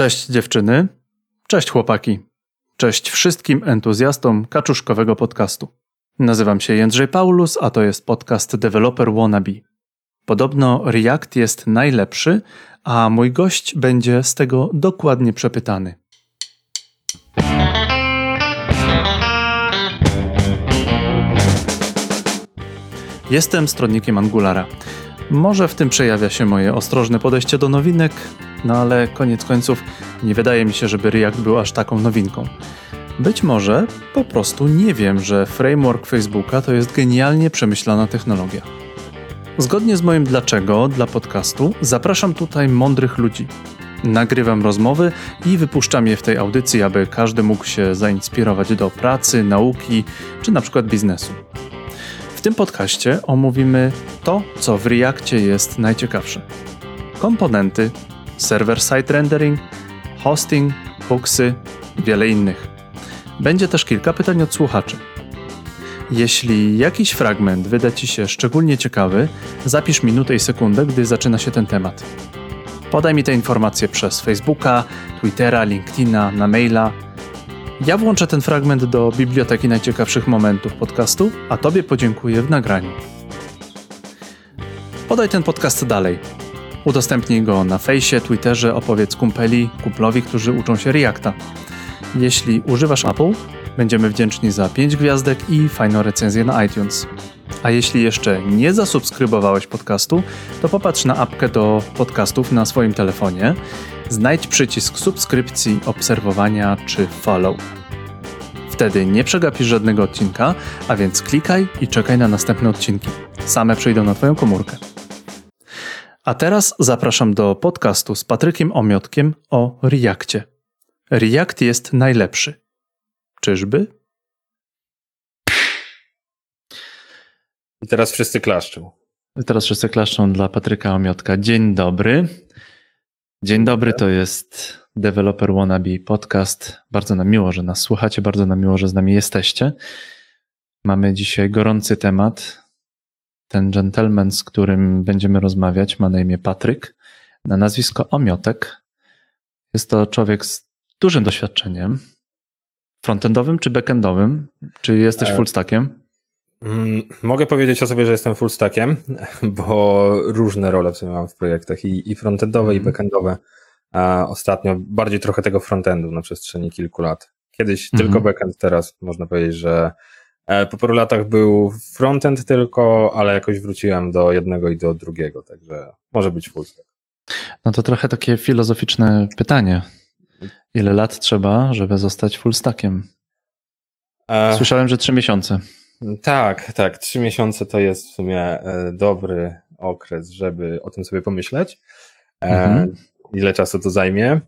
Cześć dziewczyny, cześć chłopaki, cześć wszystkim entuzjastom kaczuszkowego podcastu. Nazywam się Jędrzej Paulus, a to jest podcast Developer Wannabe. Podobno React jest najlepszy, a mój gość będzie z tego dokładnie przepytany. Jestem stronnikiem Angulara. Może w tym przejawia się moje ostrożne podejście do nowinek, no ale koniec końców nie wydaje mi się, żeby React był aż taką nowinką. Być może po prostu nie wiem, że framework Facebooka to jest genialnie przemyślana technologia. Zgodnie z moim dlaczego dla podcastu zapraszam tutaj mądrych ludzi. Nagrywam rozmowy i wypuszczam je w tej audycji, aby każdy mógł się zainspirować do pracy, nauki czy na przykład biznesu. W tym podcaście omówimy to, co w Reakcie jest najciekawsze. Komponenty, server-side rendering, hosting, hooksy, wiele innych. Będzie też kilka pytań od słuchaczy. Jeśli jakiś fragment wyda Ci się szczególnie ciekawy, zapisz minutę i sekundę, gdy zaczyna się ten temat. Podaj mi te informacje przez Facebooka, Twittera, LinkedIna, na maila. Ja włączę ten fragment do biblioteki najciekawszych momentów podcastu, a Tobie podziękuję w nagraniu. Podaj ten podcast dalej. Udostępnij go na fejsie, Twitterze, opowiedz kumpeli, kumplowi, którzy uczą się Reacta. Jeśli używasz Apple, będziemy wdzięczni za 5 gwiazdek i fajną recenzję na iTunes. A jeśli jeszcze nie zasubskrybowałeś podcastu, to popatrz na apkę do podcastów na swoim telefonie, znajdź przycisk subskrypcji, obserwowania czy follow. Wtedy nie przegapisz żadnego odcinka, a więc klikaj i czekaj na następne odcinki. Same przyjdą na Twoją komórkę. A teraz zapraszam do podcastu z Patrykiem Omiotkiem o Reakcie. React jest najlepszy. Czyżby? I teraz wszyscy klaszczą. Teraz wszyscy klaszczą dla Patryka Omiotka. Dzień dobry. Dzień dobry, to jest Developer Wannabe podcast. Bardzo nam miło, że nas słuchacie, bardzo nam miło, że z nami jesteście. Mamy dzisiaj gorący temat. Ten gentleman, z którym będziemy rozmawiać, ma na imię Patryk, na nazwisko Omiotek. Jest to człowiek z dużym doświadczeniem. Frontendowym czy backendowym? Czy jesteś full stackiem? Mm, mogę powiedzieć o sobie, że jestem full stackiem, bo różne role w sumie mam w projektach i, i frontendowe, mm. i backendowe. A ostatnio bardziej trochę tego frontendu na przestrzeni kilku lat. Kiedyś mm. tylko backend, teraz można powiedzieć, że e, po paru latach był frontend tylko, ale jakoś wróciłem do jednego i do drugiego, także może być full stack. No to trochę takie filozoficzne pytanie. Ile lat trzeba, żeby zostać full stackiem? E, Słyszałem, że trzy miesiące. Tak, tak. Trzy miesiące to jest w sumie e, dobry okres, żeby o tym sobie pomyśleć. E, mhm. Ile czasu to zajmie.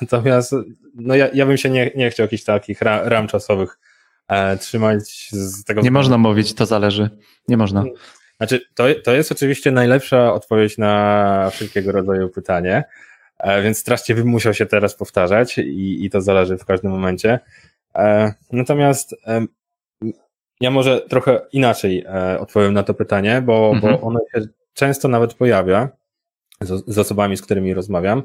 Natomiast no ja, ja bym się nie, nie chciał jakichś takich ram czasowych trzymać z tego. Nie można mówić, to zależy. Nie można. Znaczy, to, to jest oczywiście najlepsza odpowiedź na wszelkiego rodzaju pytanie. E, więc strasznie bym musiał się teraz powtarzać i, i to zależy w każdym momencie. E, natomiast ja może trochę inaczej e, odpowiem na to pytanie, bo, mhm. bo ono się często nawet pojawia z, z osobami, z którymi rozmawiam.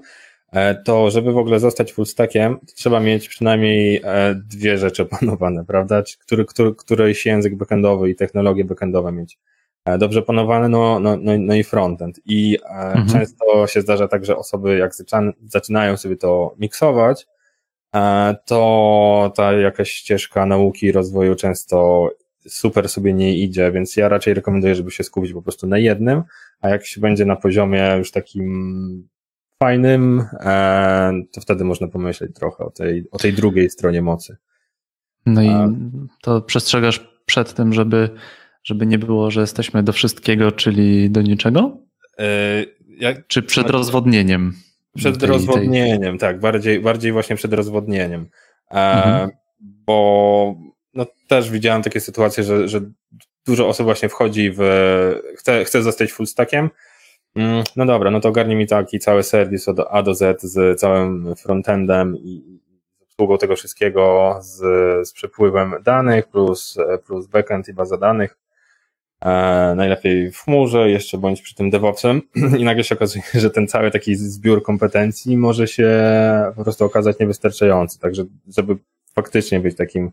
To, żeby w ogóle zostać full stackiem, trzeba mieć przynajmniej dwie rzeczy opanowane, prawda? Który, który, któryś język backendowy i technologie backendowe mieć E, dobrze panowane, no, no, no, no i frontend. I e, mhm. często się zdarza tak, że osoby jak zaczynają sobie to miksować, e, to ta jakaś ścieżka nauki i rozwoju często super sobie nie idzie, więc ja raczej rekomenduję, żeby się skupić po prostu na jednym, a jak się będzie na poziomie już takim fajnym, to wtedy można pomyśleć trochę o tej, o tej drugiej stronie mocy. No i to przestrzegasz przed tym, żeby żeby nie było, że jesteśmy do wszystkiego, czyli do niczego? Yy, Czy przed rozwodnieniem? Przed tej, rozwodnieniem, tej... tak, bardziej, bardziej właśnie przed rozwodnieniem. E, mhm. Bo no, też widziałem takie sytuacje, że, że dużo osób właśnie wchodzi w, chce, chce zostać full stackiem, mm, no dobra, no to ogarnie mi taki cały serwis od A do Z z całym frontendem i z obsługą tego wszystkiego, z, z przepływem danych plus, plus backend i baza danych. e, najlepiej w chmurze, jeszcze bądź przy tym DevOpsem. I nagle się okazuje, że ten cały taki zbiór kompetencji może się po prostu okazać niewystarczający, także żeby faktycznie być takim,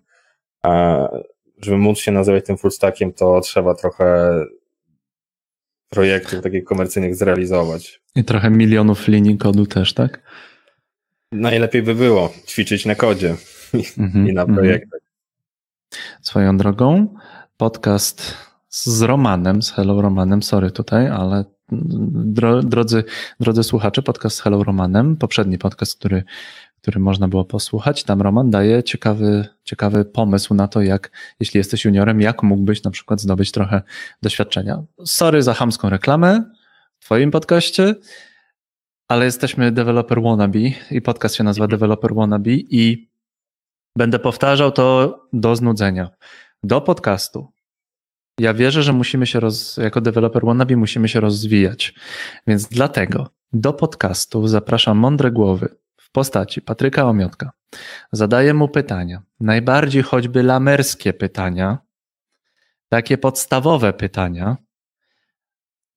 żeby móc się nazywać tym full stackiem, to trzeba trochę projektów takich komercyjnych zrealizować. I trochę milionów linii kodu też, tak? Najlepiej by było ćwiczyć na kodzie Mhm, i na mhm. projektach. Swoją drogą, podcast z Romanem, z Hello Romanem, sorry tutaj, ale dro, drodzy, drodzy słuchacze, podcast z Hello Romanem, poprzedni podcast, który, który można było posłuchać, tam Roman daje ciekawy, ciekawy pomysł na to, jak, jeśli jesteś juniorem, jak mógłbyś na przykład zdobyć trochę doświadczenia. Sorry za chamską reklamę w twoim podcaście, ale jesteśmy Developer Wannabe i podcast się nazywa Developer Wannabe i będę powtarzał to do znudzenia. Do podcastu. Ja wierzę, że musimy się roz, jako deweloper wannabe musimy się rozwijać. Więc dlatego do podcastu zapraszam mądre głowy postaci Patryka Omiotka. Zadaję mu pytania, najbardziej choćby lamerskie pytania, takie podstawowe pytania.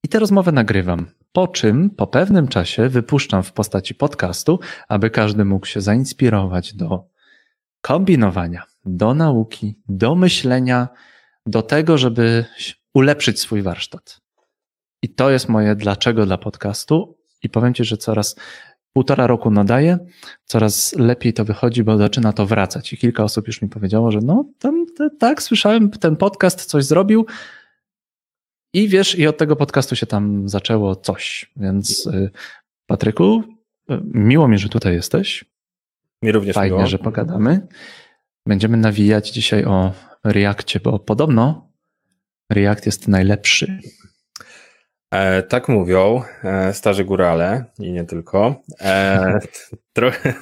I tę rozmowę nagrywam. Po czym po pewnym czasie wypuszczam w postaci podcastu, aby każdy mógł się zainspirować do kombinowania, do nauki, do myślenia, do tego, żeby ulepszyć swój warsztat. I to jest moje dlaczego dla podcastu. I powiem Ci, że coraz półtora roku nadaję, coraz lepiej to wychodzi, bo zaczyna to wracać. I kilka osób już mi powiedziało, że no, tam, te, tak, słyszałem, ten podcast coś zrobił. I wiesz, i od tego podcastu się tam zaczęło coś. Więc y, Patryku, y, miło mi, że tutaj jesteś. Mi również Fajnie, miło. że pogadamy. Będziemy nawijać dzisiaj o Reakcie, bo podobno React jest najlepszy. E, tak mówią e, starzy górale i nie tylko. E, trochę,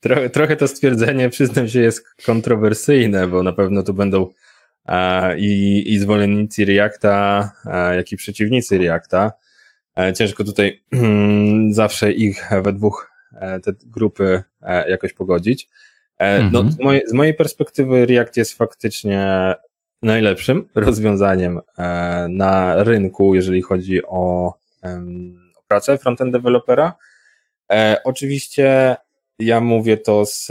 trochę, trochę to stwierdzenie, przyznam się, jest kontrowersyjne, bo na pewno tu będą e, i, i zwolennicy Reacta, e, jak i przeciwnicy Reacta. E, ciężko tutaj zawsze ich we dwóch te grupy jakoś pogodzić. No, Mhm. z, mojej, z mojej perspektywy React jest faktycznie najlepszym rozwiązaniem e, na rynku, jeżeli chodzi o, o pracę frontend dewelopera. E, Oczywiście ja mówię to z,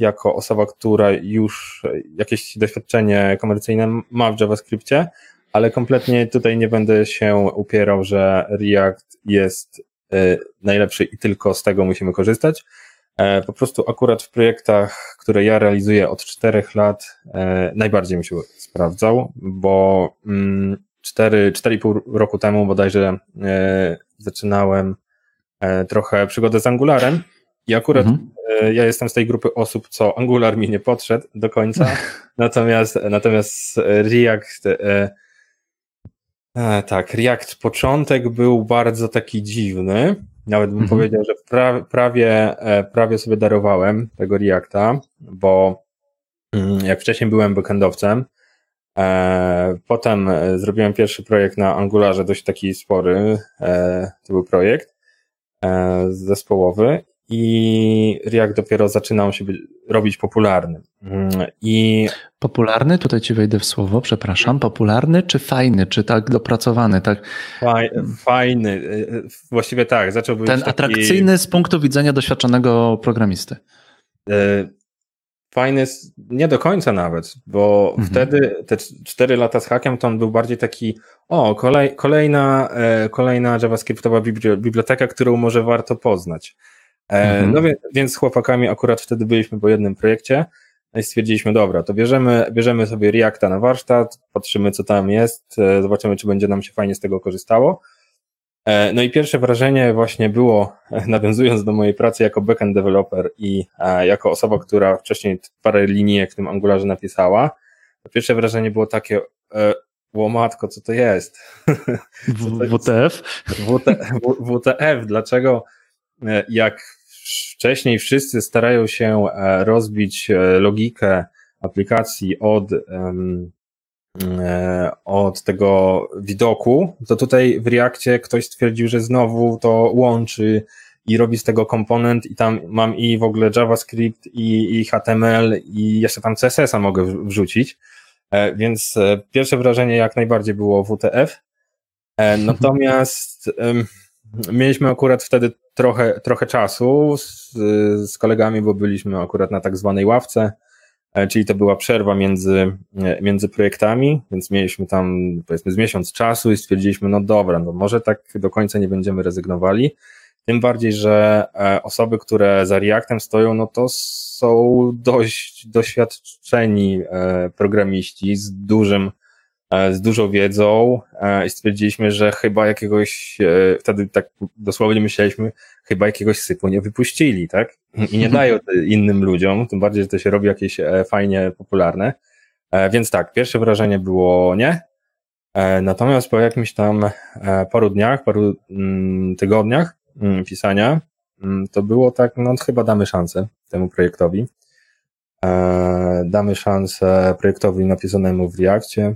jako osoba, która już jakieś doświadczenie komercyjne ma w JavaScriptie, ale kompletnie tutaj nie będę się upierał, że React jest e, najlepszy i tylko z tego musimy korzystać. E, Po prostu akurat w projektach, które ja realizuję od czterech lat, e, najbardziej mi się sprawdzał, bo mm, cztery, cztery i pół roku temu bodajże e, zaczynałem trochę przygodę z Angularem i akurat Mhm. ja jestem z tej grupy osób, co Angular mi nie podszedł do końca, natomiast, natomiast React tak, React początek był bardzo taki dziwny, nawet bym Mhm. powiedział, że pra, prawie, e, prawie sobie darowałem tego Reacta, bo mm, jak wcześniej byłem backendowcem, e, potem e, zrobiłem pierwszy projekt na Angularze, dość taki spory, to był projekt zespołowy i React dopiero zaczynał się robić popularny. Mm, I Popularny, tutaj ci wejdę w słowo, przepraszam. Popularny czy fajny, czy tak dopracowany, tak faj, fajny, e, e, właściwie tak, zaczął być ten taki, atrakcyjny z punktu widzenia doświadczonego programisty. E, Fajny, nie do końca nawet, bo Mhm. wtedy te cztery lata z hakiem to on był bardziej taki, o, kolej, kolejna, e, kolejna JavaScriptowa bibli- biblioteka, którą może warto poznać. E, Mhm. No więc, więc z chłopakami akurat wtedy byliśmy po jednym projekcie no i stwierdziliśmy, dobra, to bierzemy, bierzemy sobie Reacta na warsztat, patrzymy co tam jest, e, zobaczymy, czy będzie nam się fajnie z tego korzystało. E, No i pierwsze wrażenie właśnie było, nawiązując do mojej pracy jako backend developer i jako osoba, która wcześniej parę linijek w tym Angularze napisała, to pierwsze wrażenie było takie, łomatko, co to jest? WTF? WTF, dlaczego jak wcześniej wszyscy starają się e, rozbić e, logikę aplikacji od, e, od tego widoku, to tutaj w Reakcie ktoś stwierdził, że znowu to łączy i robi z tego komponent i tam mam i w ogóle JavaScript i, i HTML i jeszcze tam CSS-a mogę wrzucić. Więc pierwsze wrażenie jak najbardziej było WTF. Natomiast mieliśmy akurat wtedy trochę, trochę czasu z, z kolegami, bo byliśmy akurat na tak zwanej ławce, e, czyli to była przerwa między, e, między projektami, więc mieliśmy tam powiedzmy z miesiąc czasu i stwierdziliśmy, no dobra, no może tak do końca nie będziemy rezygnowali. Tym bardziej, że e, osoby, które za Reactem stoją, no to są dość doświadczeni programiści z dużym z dużą wiedzą e, i stwierdziliśmy, że chyba jakiegoś, e, wtedy tak dosłownie myśleliśmy, chyba jakiegoś sypu nie wypuścili, tak? I nie dają innym ludziom, tym bardziej, że to się robi jakieś fajnie popularne. Więc tak, pierwsze wrażenie było nie. Natomiast po jakimś tam paru dniach, paru mm, tygodniach mm, pisania, mm, to było tak, no chyba damy szansę temu projektowi. Damy szansę projektowi napisanemu w Reakcie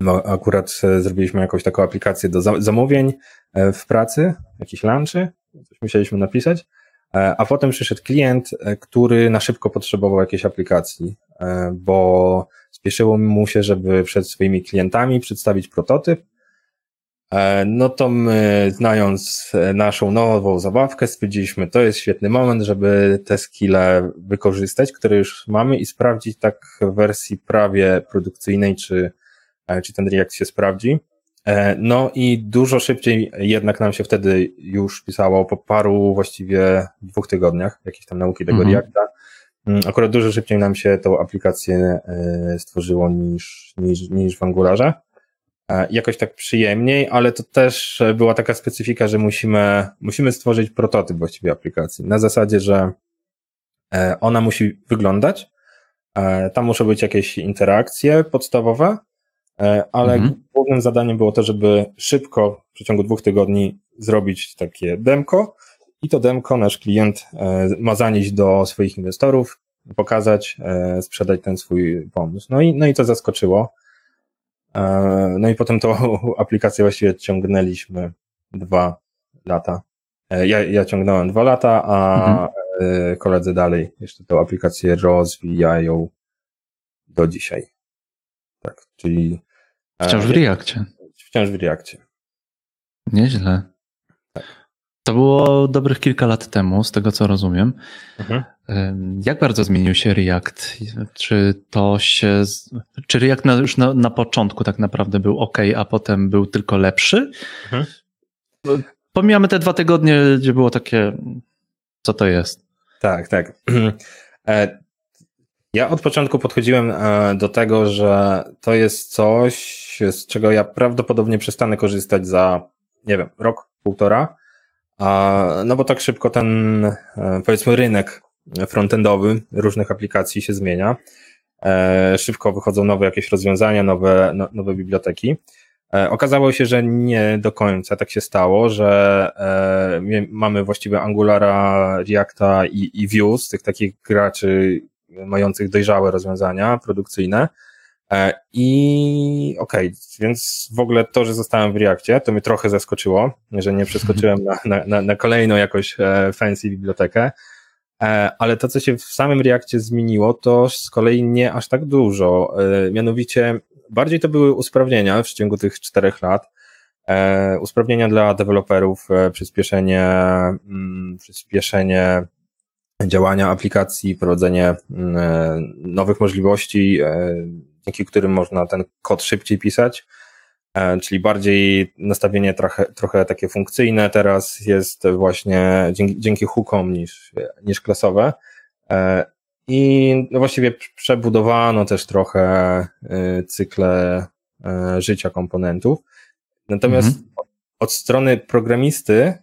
no, akurat e, zrobiliśmy jakąś taką aplikację do zamówień e, w pracy, jakiś lunchy, coś musieliśmy napisać, e, a potem przyszedł klient, który na szybko potrzebował jakiejś aplikacji, bo spieszyło mu się, żeby przed swoimi klientami przedstawić prototyp. No to my, znając naszą nową zabawkę, stwierdziliśmy, to jest świetny moment, żeby te skille wykorzystać, które już mamy i sprawdzić tak w wersji prawie produkcyjnej, czy czy ten React się sprawdzi. E, no i dużo szybciej jednak nam się wtedy już pisało po paru właściwie dwóch tygodniach jakieś tam nauki tego mhm. Reacta. Mm, akurat dużo szybciej nam się tą aplikację e, stworzyło niż, niż, niż w Angularze. Jakoś tak przyjemniej, ale to też była taka specyfika, że musimy, musimy stworzyć prototyp właściwie aplikacji. Na zasadzie, że ona musi wyglądać, tam muszą być jakieś interakcje podstawowe, E, ale mhm. głównym zadaniem było to, żeby szybko w przeciągu dwóch tygodni zrobić takie demko i to demko nasz klient e, ma zanieść do swoich inwestorów, pokazać, e, sprzedać ten swój pomysł. No i, no i to zaskoczyło. No i potem tą aplikację właściwie ciągnęliśmy dwa lata. Ja, ja ciągnąłem dwa lata, a mhm. koledzy dalej jeszcze tę aplikację rozwijają do dzisiaj. Tak, czyli Wciąż w Reakcie. Wciąż w Reakcie. Nieźle. To było dobrych kilka lat temu, z tego co rozumiem. Mhm. Jak bardzo zmienił się React? Czy to się. Czy React na, już na, na początku tak naprawdę był ok, a potem był tylko lepszy? Mhm. Pomijamy te dwa tygodnie, gdzie było takie. Co to jest? Tak, tak. E, ja od początku podchodziłem e, do tego, że to jest coś, z czego ja prawdopodobnie przestanę korzystać za, nie wiem, rok, półtora. No bo tak szybko ten, e, powiedzmy, rynek frontendowy różnych aplikacji się zmienia. E, szybko wychodzą nowe jakieś rozwiązania, nowe, no, nowe biblioteki. Okazało się, że nie do końca tak się stało, że mamy właściwie Angulara, Reacta i, i tych takich graczy mających dojrzałe rozwiązania produkcyjne. E, I okej, okay, więc w ogóle to, że zostałem w Reakcie, to mnie trochę zaskoczyło, że nie przeskoczyłem na, na, na kolejną jakoś e, fancy bibliotekę, e, ale to, co się w samym Reakcie zmieniło, to z kolei nie aż tak dużo. Mianowicie bardziej to były usprawnienia w ciągu tych czterech lat, usprawnienia dla deweloperów, przyspieszenie, mm, przyspieszenie działania aplikacji, prowadzenie mm, nowych możliwości, dzięki którym można ten kod szybciej pisać, e, czyli bardziej nastawienie trochę, trochę takie funkcyjne teraz jest właśnie dzięki, dzięki hookom niż, niż klasowe. I no właściwie przebudowano też trochę cykle życia komponentów. Natomiast mhm. od strony programisty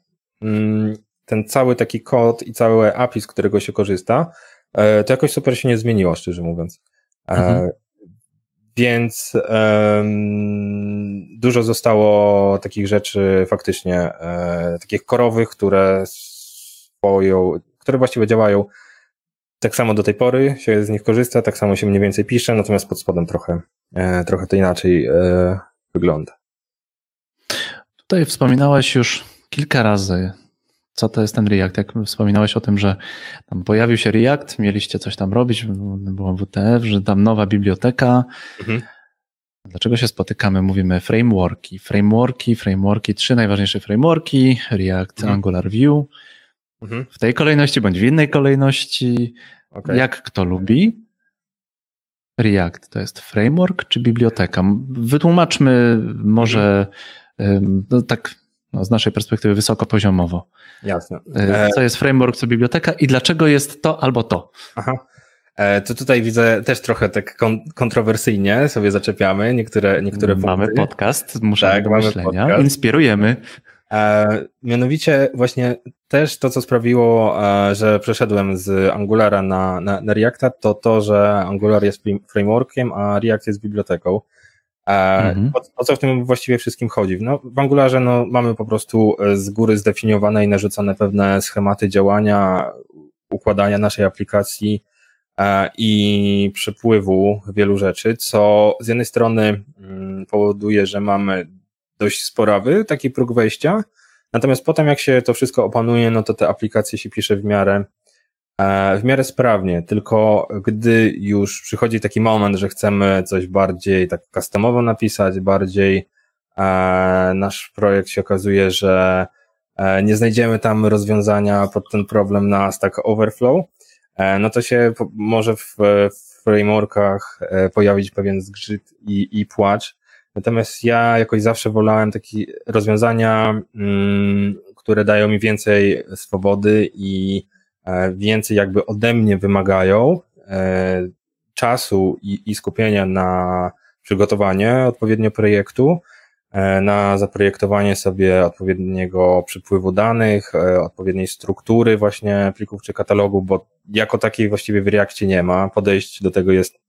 mm, ten cały taki kod i całe API, z którego się korzysta, e, to jakoś super się nie zmieniło, szczerze mówiąc. E, mhm. Więc um, dużo zostało takich rzeczy faktycznie, e, takich korowych, które swoją, które właściwie działają tak samo do tej pory się z nich korzysta, tak samo się mniej więcej pisze, natomiast pod spodem trochę, e, trochę to inaczej e, wygląda. Tutaj wspominałeś już kilka razy co to jest ten React? Jak wspominałeś o tym, że tam pojawił się React, mieliście coś tam robić, było WTF, że tam nowa biblioteka. Mhm. Dlaczego się spotykamy? Mówimy frameworki, frameworki, frameworki, trzy najważniejsze frameworki, React, mhm. Angular, Vue. Mhm. W tej kolejności bądź w innej kolejności, okay. jak kto lubi. React to jest framework czy biblioteka? Wytłumaczmy może no, tak no, z naszej perspektywy wysokopoziomowo. Jasne. E, co jest framework, co biblioteka i dlaczego jest to albo to? Aha. E, to tutaj widzę też trochę tak kontrowersyjnie sobie zaczepiamy niektóre, niektóre Mamy punkty. podcast, muszę tak, myślenia, podcast. inspirujemy. E, mianowicie właśnie też to, co sprawiło, e, że przeszedłem z Angulara na, na, na Reacta, to to, że Angular jest frameworkiem, a React jest biblioteką. E, mhm. o, o, co w tym właściwie wszystkim chodzi? No, w Angularze no, mamy po prostu z góry zdefiniowane i narzucone pewne schematy działania, układania naszej aplikacji i przepływu wielu rzeczy, co z jednej strony mm, powoduje, że mamy dość sporawy, taki próg wejścia. Natomiast potem, jak się to wszystko opanuje, no to te aplikacje się pisze w miarę, e, w miarę sprawnie. Tylko gdy już przychodzi taki moment, że chcemy coś bardziej tak customowo napisać, bardziej e, nasz projekt się okazuje, że e, nie znajdziemy tam rozwiązania pod ten problem na Stack Overflow, no to się może w frameworkach pojawić pewien zgrzyt i, i płacz, Natomiast ja jakoś zawsze wolałem takie rozwiązania, mm, które dają mi więcej swobody i e, więcej jakby ode mnie wymagają e, czasu i, i skupienia na przygotowanie odpowiednio projektu, e, na zaprojektowanie sobie odpowiedniego przepływu danych, odpowiedniej struktury właśnie plików czy katalogu, bo jako takiej właściwie w Reakcie nie ma. Podejść do tego jest,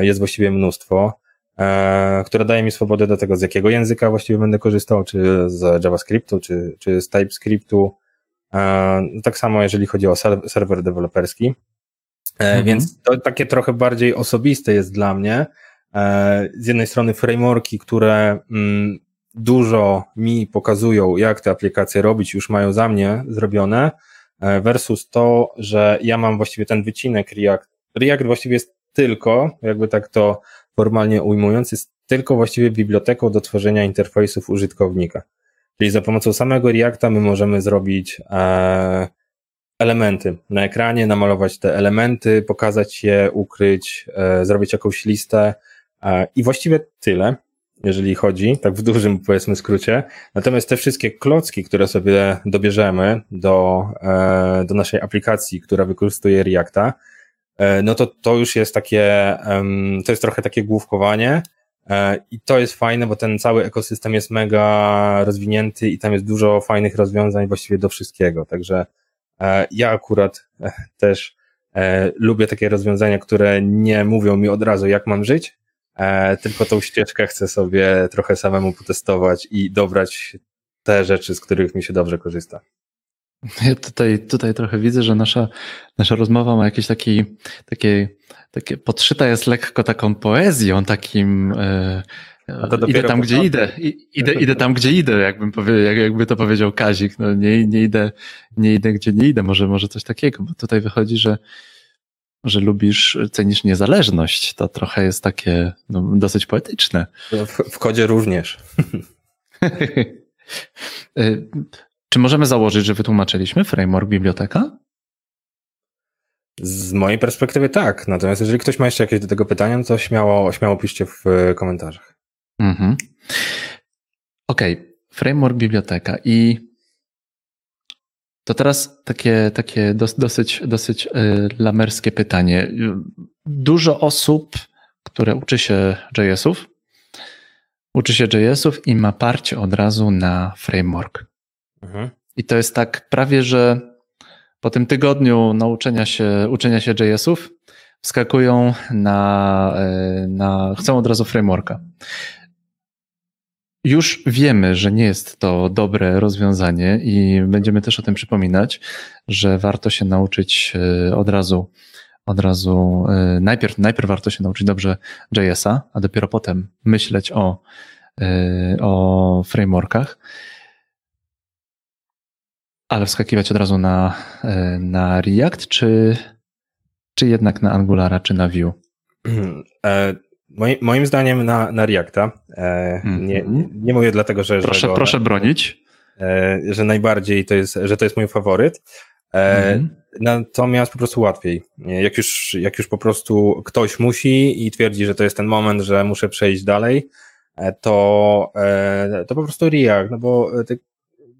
jest właściwie mnóstwo. E, która daje mi swobodę do tego, z jakiego języka właściwie będę korzystał, czy z JavaScriptu, czy, czy z TypeScriptu. E, tak samo jeżeli chodzi o serwer deweloperski. E, mhm. Więc to takie trochę bardziej osobiste jest dla mnie. Z jednej strony frameworki, które mm, dużo mi pokazują, jak te aplikacje robić, już mają za mnie zrobione, versus to, że ja mam właściwie ten wycinek React. React właściwie jest tylko, jakby tak to formalnie ujmując, jest tylko właściwie biblioteką do tworzenia interfejsów użytkownika. Czyli za pomocą samego Reacta my możemy zrobić e, elementy na ekranie, namalować te elementy, pokazać je, ukryć, e, zrobić jakąś listę e, i właściwie tyle, jeżeli chodzi, tak w dużym powiedzmy skrócie. Natomiast te wszystkie klocki, które sobie dobierzemy do, do naszej aplikacji, która wykorzystuje Reacta, no to to już jest takie, to jest trochę takie główkowanie i to jest fajne, bo ten cały ekosystem jest mega rozwinięty i tam jest dużo fajnych rozwiązań właściwie do wszystkiego, także e, ja akurat też lubię takie rozwiązania, które nie mówią mi od razu, jak mam żyć, tylko tą ścieżkę chcę sobie trochę samemu potestować i dobrać te rzeczy, z których mi się dobrze korzysta. Ja tutaj, tutaj trochę widzę, że nasza, nasza rozmowa ma jakieś taki, takie, takie podszyta jest lekko taką poezją, takim e, idę tam, gdzie idę, idę, idę tam, gdzie idę, jakbym powie, jakby to powiedział Kazik, no nie, nie idę, nie idę, gdzie nie idę, może, może coś takiego, bo tutaj wychodzi, że, że lubisz, cenisz niezależność, to trochę jest takie no, dosyć poetyczne. W, w kodzie również. Czy możemy założyć, że wytłumaczyliśmy framework biblioteka? Z mojej perspektywy tak. Natomiast jeżeli ktoś ma jeszcze jakieś do tego pytania, to śmiało, śmiało piszcie w e, komentarzach. Mhm. Okej, okay. framework biblioteka i to teraz takie, takie dosyć, dosyć e, lamerskie pytanie. Dużo osób, które uczy się JS-ów, uczy się JS-ów i ma parcie od razu na framework. Mhm. I to jest tak prawie, że po tym tygodniu nauczenia się, uczenia się JS-ów wskakują na, e, na, chcą od razu frameworka. Już wiemy, że nie jest to dobre rozwiązanie i będziemy też o tym przypominać, że warto się nauczyć e, od razu, od razu, e, najpierw, najpierw warto się nauczyć dobrze JS-a, a dopiero potem myśleć o, o frameworkach. Ale wskakiwać od razu na, e, na React, czy, czy jednak na Angulara, czy na Vue? E, moim, moim zdaniem na, na Reacta. E, nie, Mhm. nie mówię dlatego, że. Proszę, że go, proszę bronić. E, że najbardziej to jest, że to jest mój faworyt. Mhm. Natomiast po prostu łatwiej. Jak już, jak już po prostu ktoś musi i twierdzi, że to jest ten moment, że muszę przejść dalej, to, to po prostu React, no bo te-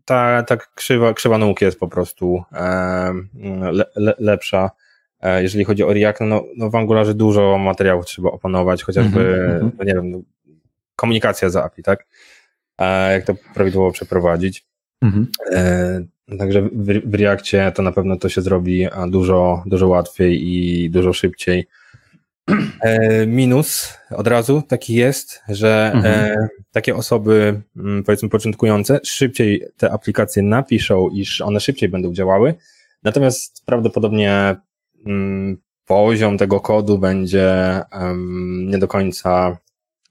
ta, ta krzywa, krzywa nóg jest po prostu e, le, le, lepsza. E, Jeżeli chodzi o React, no, no w Angularze dużo materiałów trzeba opanować, chociażby, mhm. no nie wiem, komunikacja z API, tak? E, Jak to prawidłowo przeprowadzić. Mhm. E, Także w, w Reakcie to na pewno to się zrobi dużo, dużo łatwiej i dużo szybciej. E, Minus od razu taki jest, że Mhm. e, takie osoby, mm, powiedzmy początkujące, szybciej te aplikacje napiszą, iż one szybciej będą działały. Natomiast prawdopodobnie mm, poziom tego kodu będzie nie do końca,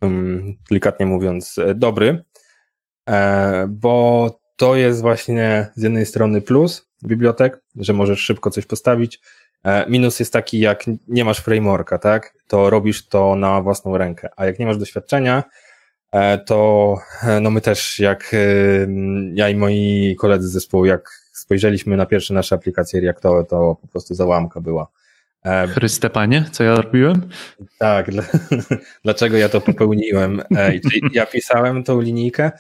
em, delikatnie mówiąc, e, dobry, bo to jest właśnie z jednej strony plus bibliotek, że możesz szybko coś postawić. E, Minus jest taki, jak nie masz frameworka, tak? To robisz to na własną rękę. A jak nie masz doświadczenia, e, to e, no my też, jak ja i moi koledzy z zespołu, jak spojrzeliśmy na pierwsze nasze aplikacje Reactowe, to po prostu załamka była. Chryste panie, co ja robiłem? tak, dla, dlaczego ja to popełniłem? Ja pisałem tą linijkę,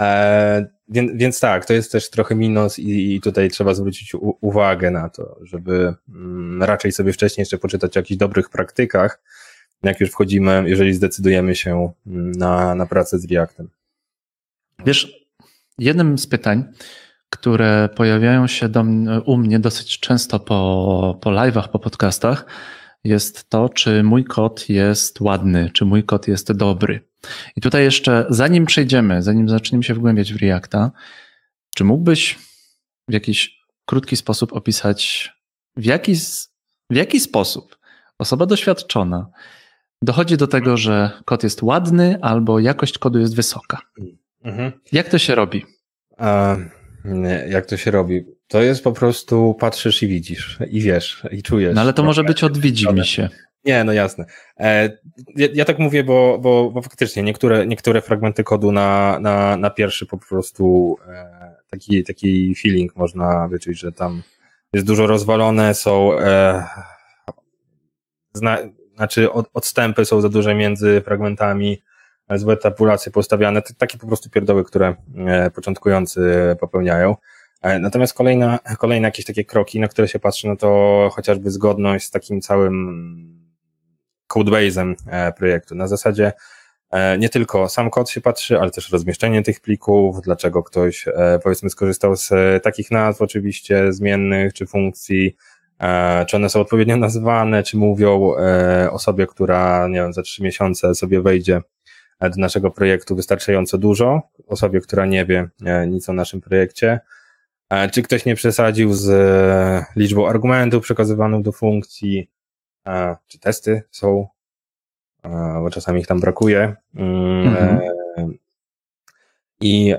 e, więc, więc tak, to jest też trochę minus i, i tutaj trzeba zwrócić u, uwagę na to, żeby mm, raczej sobie wcześniej jeszcze poczytać o jakichś dobrych praktykach, jak już wchodzimy, jeżeli zdecydujemy się mm, na, na pracę z Reactem. Wiesz, jednym z pytań, które pojawiają się do, u mnie dosyć często po, po live'ach, po podcastach, jest to, czy mój kod jest ładny, czy mój kod jest dobry. I tutaj jeszcze, zanim przejdziemy, zanim zaczniemy się wgłębiać w Reacta, czy mógłbyś w jakiś krótki sposób opisać, w jaki, w jaki sposób osoba doświadczona dochodzi do tego, że kod jest ładny albo jakość kodu jest wysoka? Mhm. Jak to się robi? Jak to się robi? To jest po prostu patrzysz i widzisz, i wiesz, i czujesz. No ale to może być od mi się. Nie, no jasne. E, ja, ja tak mówię, bo, bo, bo faktycznie niektóre, niektóre fragmenty kodu na, na, na pierwszy po prostu e, taki, taki feeling można wyczuć, że tam jest dużo rozwalone, są e, zna, znaczy od, odstępy są za duże między fragmentami, złe tabulacje postawiane, takie po prostu pierdoły, które e, początkujący popełniają. E, Natomiast kolejna, kolejne jakieś takie kroki, na które się patrzy, no to chociażby zgodność z takim całym codebase'em e, projektu. Na zasadzie nie tylko sam kod się patrzy, ale też rozmieszczenie tych plików, dlaczego ktoś powiedzmy skorzystał z takich nazw oczywiście zmiennych czy funkcji, czy one są odpowiednio nazwane, czy mówią osobie, która nie wiem, za trzy miesiące sobie wejdzie do naszego projektu wystarczająco dużo, osobie, która nie wie e, nic o naszym projekcie, E, Czy ktoś nie przesadził z e, liczbą argumentów przekazywanych do funkcji? E, Czy testy są? E, Bo czasami ich tam brakuje. Mm, Mhm. e, I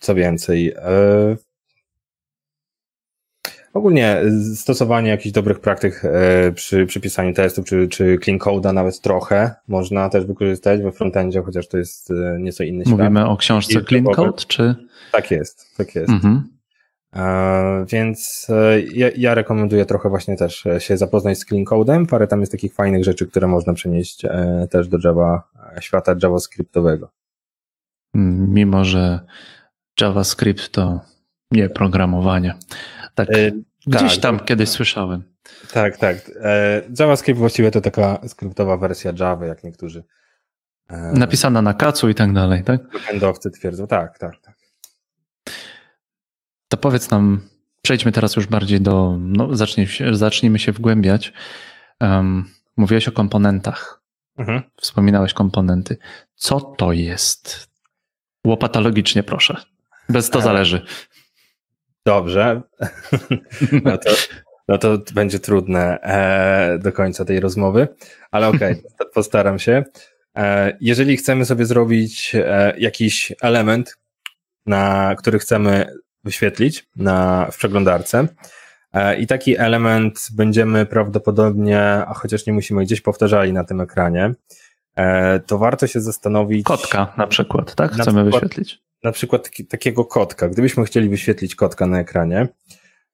co więcej? E, Ogólnie stosowanie jakichś dobrych praktyk e, przy, przy pisaniu testów, czy, czy clean code'a nawet trochę można też wykorzystać we frontendzie, chociaż to jest e, nieco inny świat. Mówimy o książce I Clean. Code, czy? Tak jest, tak jest. Mhm. E, Więc e, ja, ja rekomenduję trochę właśnie też e, się zapoznać z clean code'em. Parę tam jest takich fajnych rzeczy, które można przenieść e, też do Java, e, świata JavaScriptowego. Mimo, że JavaScript to nie programowanie. Tak, E, gdzieś tak, tam to- kiedyś słyszałem. Tak, tak. E, JavaScript właściwie to taka skryptowa wersja Java, jak niektórzy e, Napisana na kacu i tak dalej, tak? backendowcy twierdzą. Tak, tak, tak. To powiedz nam, przejdźmy teraz już bardziej do, no zacznij zacznijmy się wgłębiać. Um, mówiłeś o komponentach. Mhm. Wspominałeś komponenty. Co to jest? Łopatologicznie proszę. Bez to zależy. Dobrze. No to, no to będzie trudne e, do końca tej rozmowy, ale okej, postaram się. E, jeżeli chcemy sobie zrobić e, jakiś element, na który chcemy wyświetlić na, w przeglądarce. I taki element będziemy prawdopodobnie, a chociaż nie musimy gdzieś powtarzali na tym ekranie, to warto się zastanowić. Kotka na przykład, tak? Chcemy przykład, wyświetlić. Na przykład taki, takiego kotka. Gdybyśmy chcieli wyświetlić kotka na ekranie,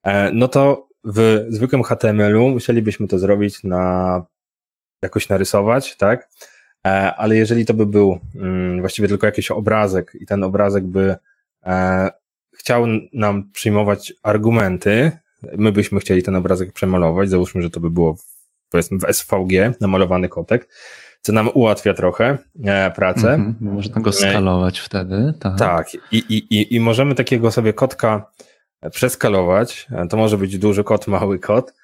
e, no to w zwykłym HTML-u musielibyśmy to zrobić na jakoś narysować, tak? Ale jeżeli to by był mm, właściwie tylko jakiś obrazek i ten obrazek by chciał nam przyjmować argumenty, my byśmy chcieli ten obrazek przemalować, załóżmy, że to by było powiedzmy w SVG namalowany kotek, co nam ułatwia trochę e, pracę. Mm -hmm, można go skalować e, wtedy. Tak, tak. I, i, i, możemy takiego sobie kotka przeskalować. E, to może być duży kot, mały kot.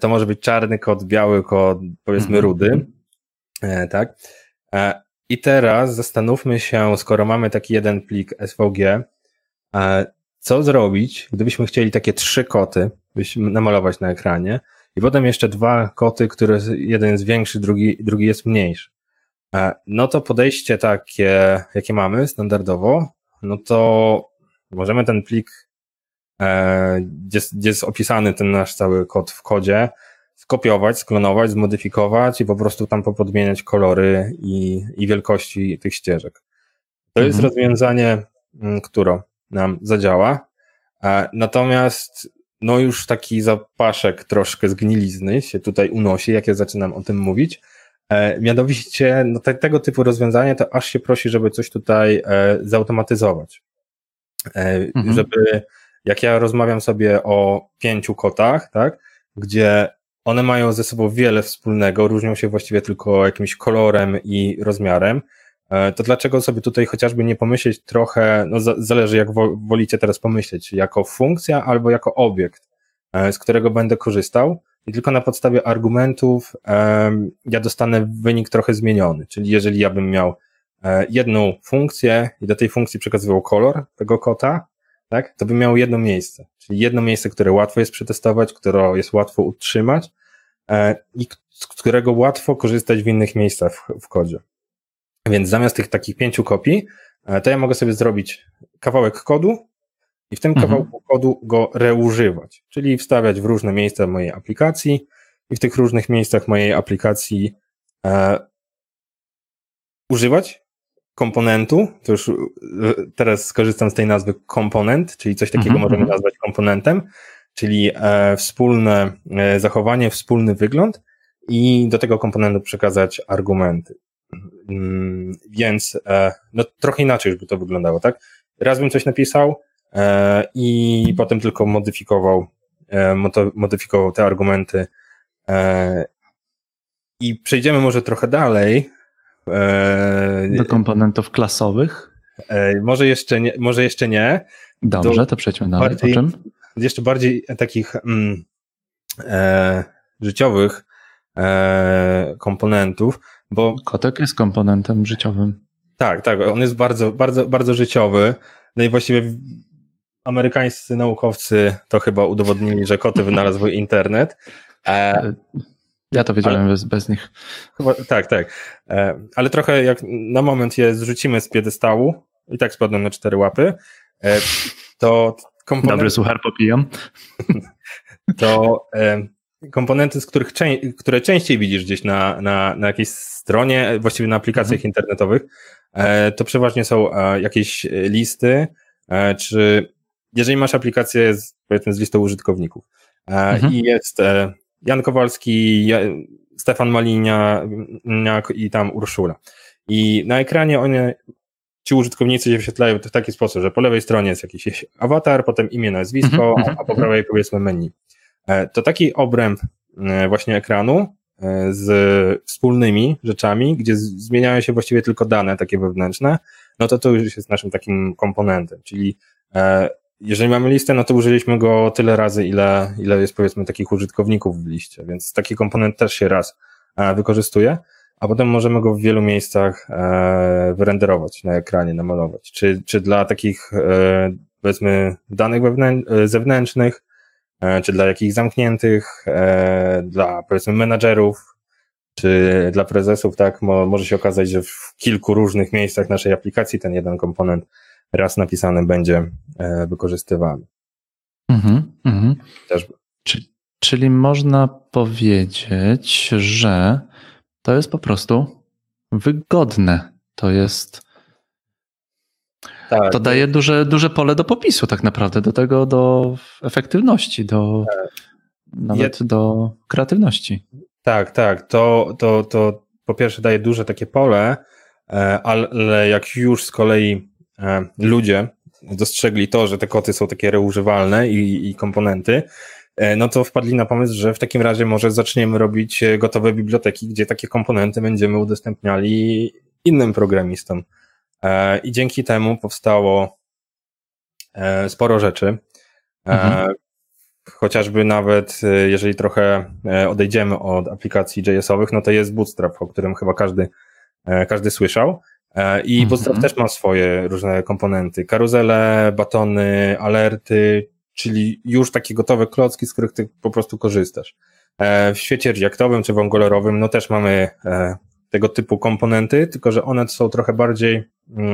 To może być czarny kot, biały kot, powiedzmy -hmm. rudy. Tak. I teraz zastanówmy się, skoro mamy taki jeden plik SVG, co zrobić, gdybyśmy chcieli takie trzy koty namalować na ekranie i potem jeszcze dwa koty, które jeden jest większy, drugi, drugi jest mniejszy. E, no to podejście takie, jakie mamy standardowo, no to możemy ten plik, e, gdzie, gdzie jest opisany ten nasz cały kod w kodzie, skopiować, sklonować, zmodyfikować i po prostu tam popodmieniać kolory i, i wielkości tych ścieżek. To mhm. jest rozwiązanie, mm, które nam zadziała. E, natomiast no już taki zapaszek troszkę zgnilizny się tutaj unosi, jak ja zaczynam o tym mówić. E, mianowicie no te, tego typu rozwiązanie to aż się prosi, żeby coś tutaj e, zautomatyzować. Mhm. Żeby, jak ja rozmawiam sobie o pięciu kotach, tak, gdzie one mają ze sobą wiele wspólnego, różnią się właściwie tylko jakimś kolorem i rozmiarem, E, to dlaczego sobie tutaj chociażby nie pomyśleć trochę, no zależy jak wolicie teraz pomyśleć, jako funkcja albo jako obiekt, e, z którego będę korzystał. I tylko na podstawie argumentów ja dostanę wynik trochę zmieniony, czyli jeżeli ja bym miał e, jedną funkcję i do tej funkcji przekazywał kolor tego kota, tak, to bym miał jedno miejsce, czyli jedno miejsce, które łatwo jest przetestować, które jest łatwo utrzymać i z którego łatwo korzystać w innych miejscach w, w kodzie. Więc zamiast tych takich pięciu kopii, e, to ja mogę sobie zrobić kawałek kodu i w tym mhm. kawałku kodu go reużywać, czyli wstawiać w różne miejsca mojej aplikacji i w tych różnych miejscach mojej aplikacji e, używać komponentu, to już e, teraz skorzystam z tej nazwy komponent, czyli coś takiego mhm. możemy mhm. nazwać komponentem, czyli e, wspólne e, zachowanie, wspólny wygląd i do tego komponentu przekazać argumenty. Mm, więc e, no, trochę inaczej już by to wyglądało, tak? Raz bym coś napisał e, i potem tylko modyfikował, e, modyfikował te argumenty. I przejdziemy może trochę dalej. Do komponentów klasowych? Może jeszcze nie. Może jeszcze nie. Dobrze, Do to przejdźmy dalej. Bardziej, po czym? Jeszcze bardziej takich mm, e, życiowych e, komponentów, bo... Kotek jest komponentem życiowym. Tak, tak, on jest bardzo, bardzo, bardzo życiowy. No i właściwie amerykańscy naukowcy to chyba udowodnili, że koty wynalazły internet. E, ja to wiedziałem ale, bez, bez nich. Chyba, tak, tak. E, ale trochę jak na moment je zrzucimy z piedestału i tak spadną na cztery łapy, e, to komponent... Dobry suchar popijam. To e, komponenty, z których które częściej widzisz gdzieś na, na, na jakiejś stronie, właściwie na aplikacjach mhm. internetowych, e, to przeważnie są e, jakieś listy, e, czy jeżeli masz aplikację z, powiedzmy z listą użytkowników mhm. i jest Jan Kowalski, Stefan Maliniak i tam Urszula. I na ekranie one, ci użytkownicy się wyświetlają w taki sposób, że po lewej stronie jest jakiś awatar, potem imię, nazwisko, mhm. a po prawej powiedzmy menu. E, to taki obręb e, właśnie ekranu e, z wspólnymi rzeczami, gdzie zmieniają się właściwie tylko dane takie wewnętrzne, no to to już jest naszym takim komponentem, czyli jeżeli mamy listę, no to użyliśmy go tyle razy, ile, ile jest powiedzmy takich użytkowników w liście, więc taki komponent też się raz wykorzystuje, a potem możemy go w wielu miejscach wyrenderować na ekranie, namalować. Czy, czy dla takich powiedzmy danych zewnętrznych, czy dla jakich zamkniętych, e, dla powiedzmy menadżerów, czy dla prezesów, tak, może się okazać, że w kilku różnych miejscach naszej aplikacji ten jeden komponent raz napisany będzie wykorzystywany. Mhm, mhm. Czyli, czyli można powiedzieć, że to jest po prostu wygodne. To jest. Tak, to daje duże, duże pole do popisu, tak naprawdę, do tego, do efektywności, do tak. nawet Je... do kreatywności. Tak, tak. To, to, to po pierwsze daje duże takie pole, e, ale jak już z kolei e, ludzie dostrzegli to, że te koty są takie reużywalne i, i komponenty, e, no to wpadli na pomysł, że w takim razie może zaczniemy robić gotowe biblioteki, gdzie takie komponenty będziemy udostępniali innym programistom. I dzięki temu powstało sporo rzeczy. Mhm. Chociażby nawet, jeżeli trochę odejdziemy od aplikacji JS-owych, no to jest Bootstrap, o którym chyba każdy, każdy słyszał. E, I mhm. Bootstrap też ma swoje różne komponenty. Karuzele, batony, alerty, czyli już takie gotowe klocki, z których ty po prostu korzystasz. E, w świecie reactowym czy w angularowym, no też mamy e, tego typu komponenty, tylko że one są trochę bardziej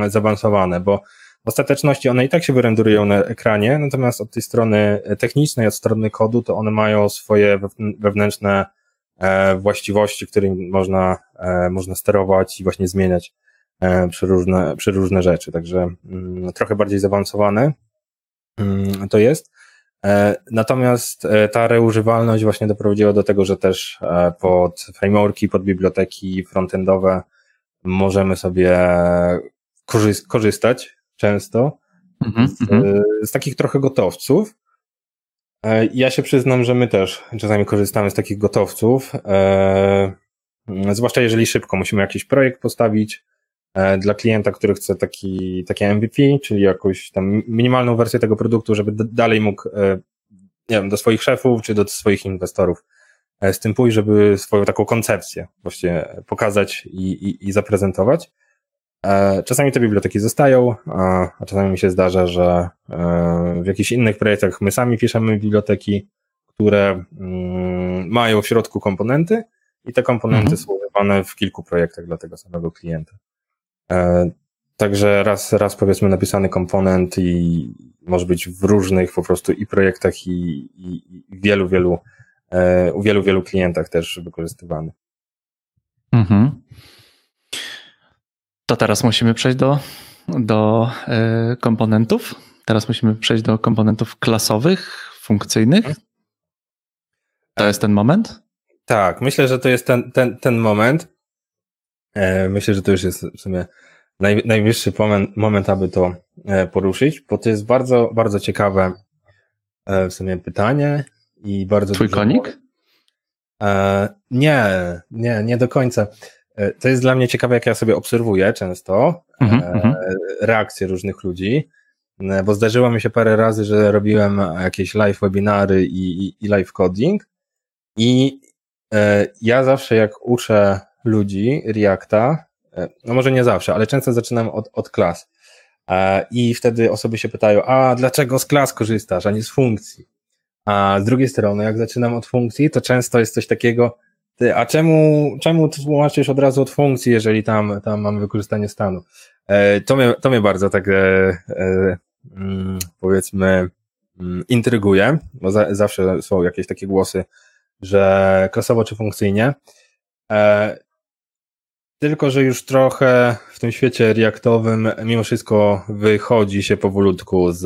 zaawansowane, bo w ostateczności one i tak się wyrenderują na ekranie, natomiast od tej strony technicznej, od strony kodu, to one mają swoje wewnętrzne właściwości, którymi można, można sterować i właśnie zmieniać E, przeróżne, przeróżne rzeczy, także mm, trochę bardziej zaawansowane mm, to jest. E, natomiast e, ta reużywalność właśnie doprowadziła do tego, że też pod frameworki, pod biblioteki frontendowe możemy sobie korzystać często -hmm, z, mhm. z, takich trochę gotowców. Ja się przyznam, że my też czasami korzystamy z takich gotowców, zwłaszcza jeżeli szybko musimy jakiś projekt postawić, E, dla klienta, który chce taki, takie MVP, czyli jakąś tam minimalną wersję tego produktu, żeby dalej mógł, e, nie wiem, do swoich szefów czy do swoich inwestorów e, z tym pójść, żeby swoją taką koncepcję właśnie pokazać i, i, i zaprezentować. Czasami te biblioteki zostają, a czasami mi się zdarza, że w jakichś innych projektach my sami piszemy biblioteki, które mm, mają w środku komponenty i te komponenty mhm. są używane w kilku projektach dla tego samego klienta. E, także raz, raz powiedzmy napisany komponent i może być w różnych po prostu i projektach i, i, i wielu, wielu, e, u wielu, wielu klientach też wykorzystywany. Mhm. To teraz musimy przejść do, do e, komponentów. Teraz musimy przejść do komponentów klasowych, funkcyjnych. To jest ten moment? Tak, myślę, że to jest ten, ten, ten moment. E, myślę, że to już jest w sumie naj, najwyższy moment, moment, aby to e, poruszyć, bo to jest bardzo, bardzo ciekawe w sumie pytanie i bardzo. Twój konik? Nie, nie, nie do końca. To jest dla mnie ciekawe, jak ja sobie obserwuję często mm-hmm. reakcje różnych ludzi, bo zdarzyło mi się parę razy, że robiłem jakieś live webinary i, i, i live coding i ja zawsze jak uczę ludzi Reacta, e, no może nie zawsze, ale często zaczynam od, od klas. E, I wtedy osoby się pytają, a dlaczego z klas korzystasz, a nie z funkcji? A z drugiej strony, jak zaczynam od funkcji, to często jest coś takiego, ty, a czemu, czemu tłumaczysz od razu od funkcji, jeżeli tam, tam mamy wykorzystanie stanu? E, to mnie, to mnie bardzo tak, mm, powiedzmy, mm, intryguje, bo za, zawsze są jakieś takie głosy, że klasowo czy funkcyjnie. Tylko, że już trochę w tym świecie reaktowym mimo wszystko wychodzi się powolutku z,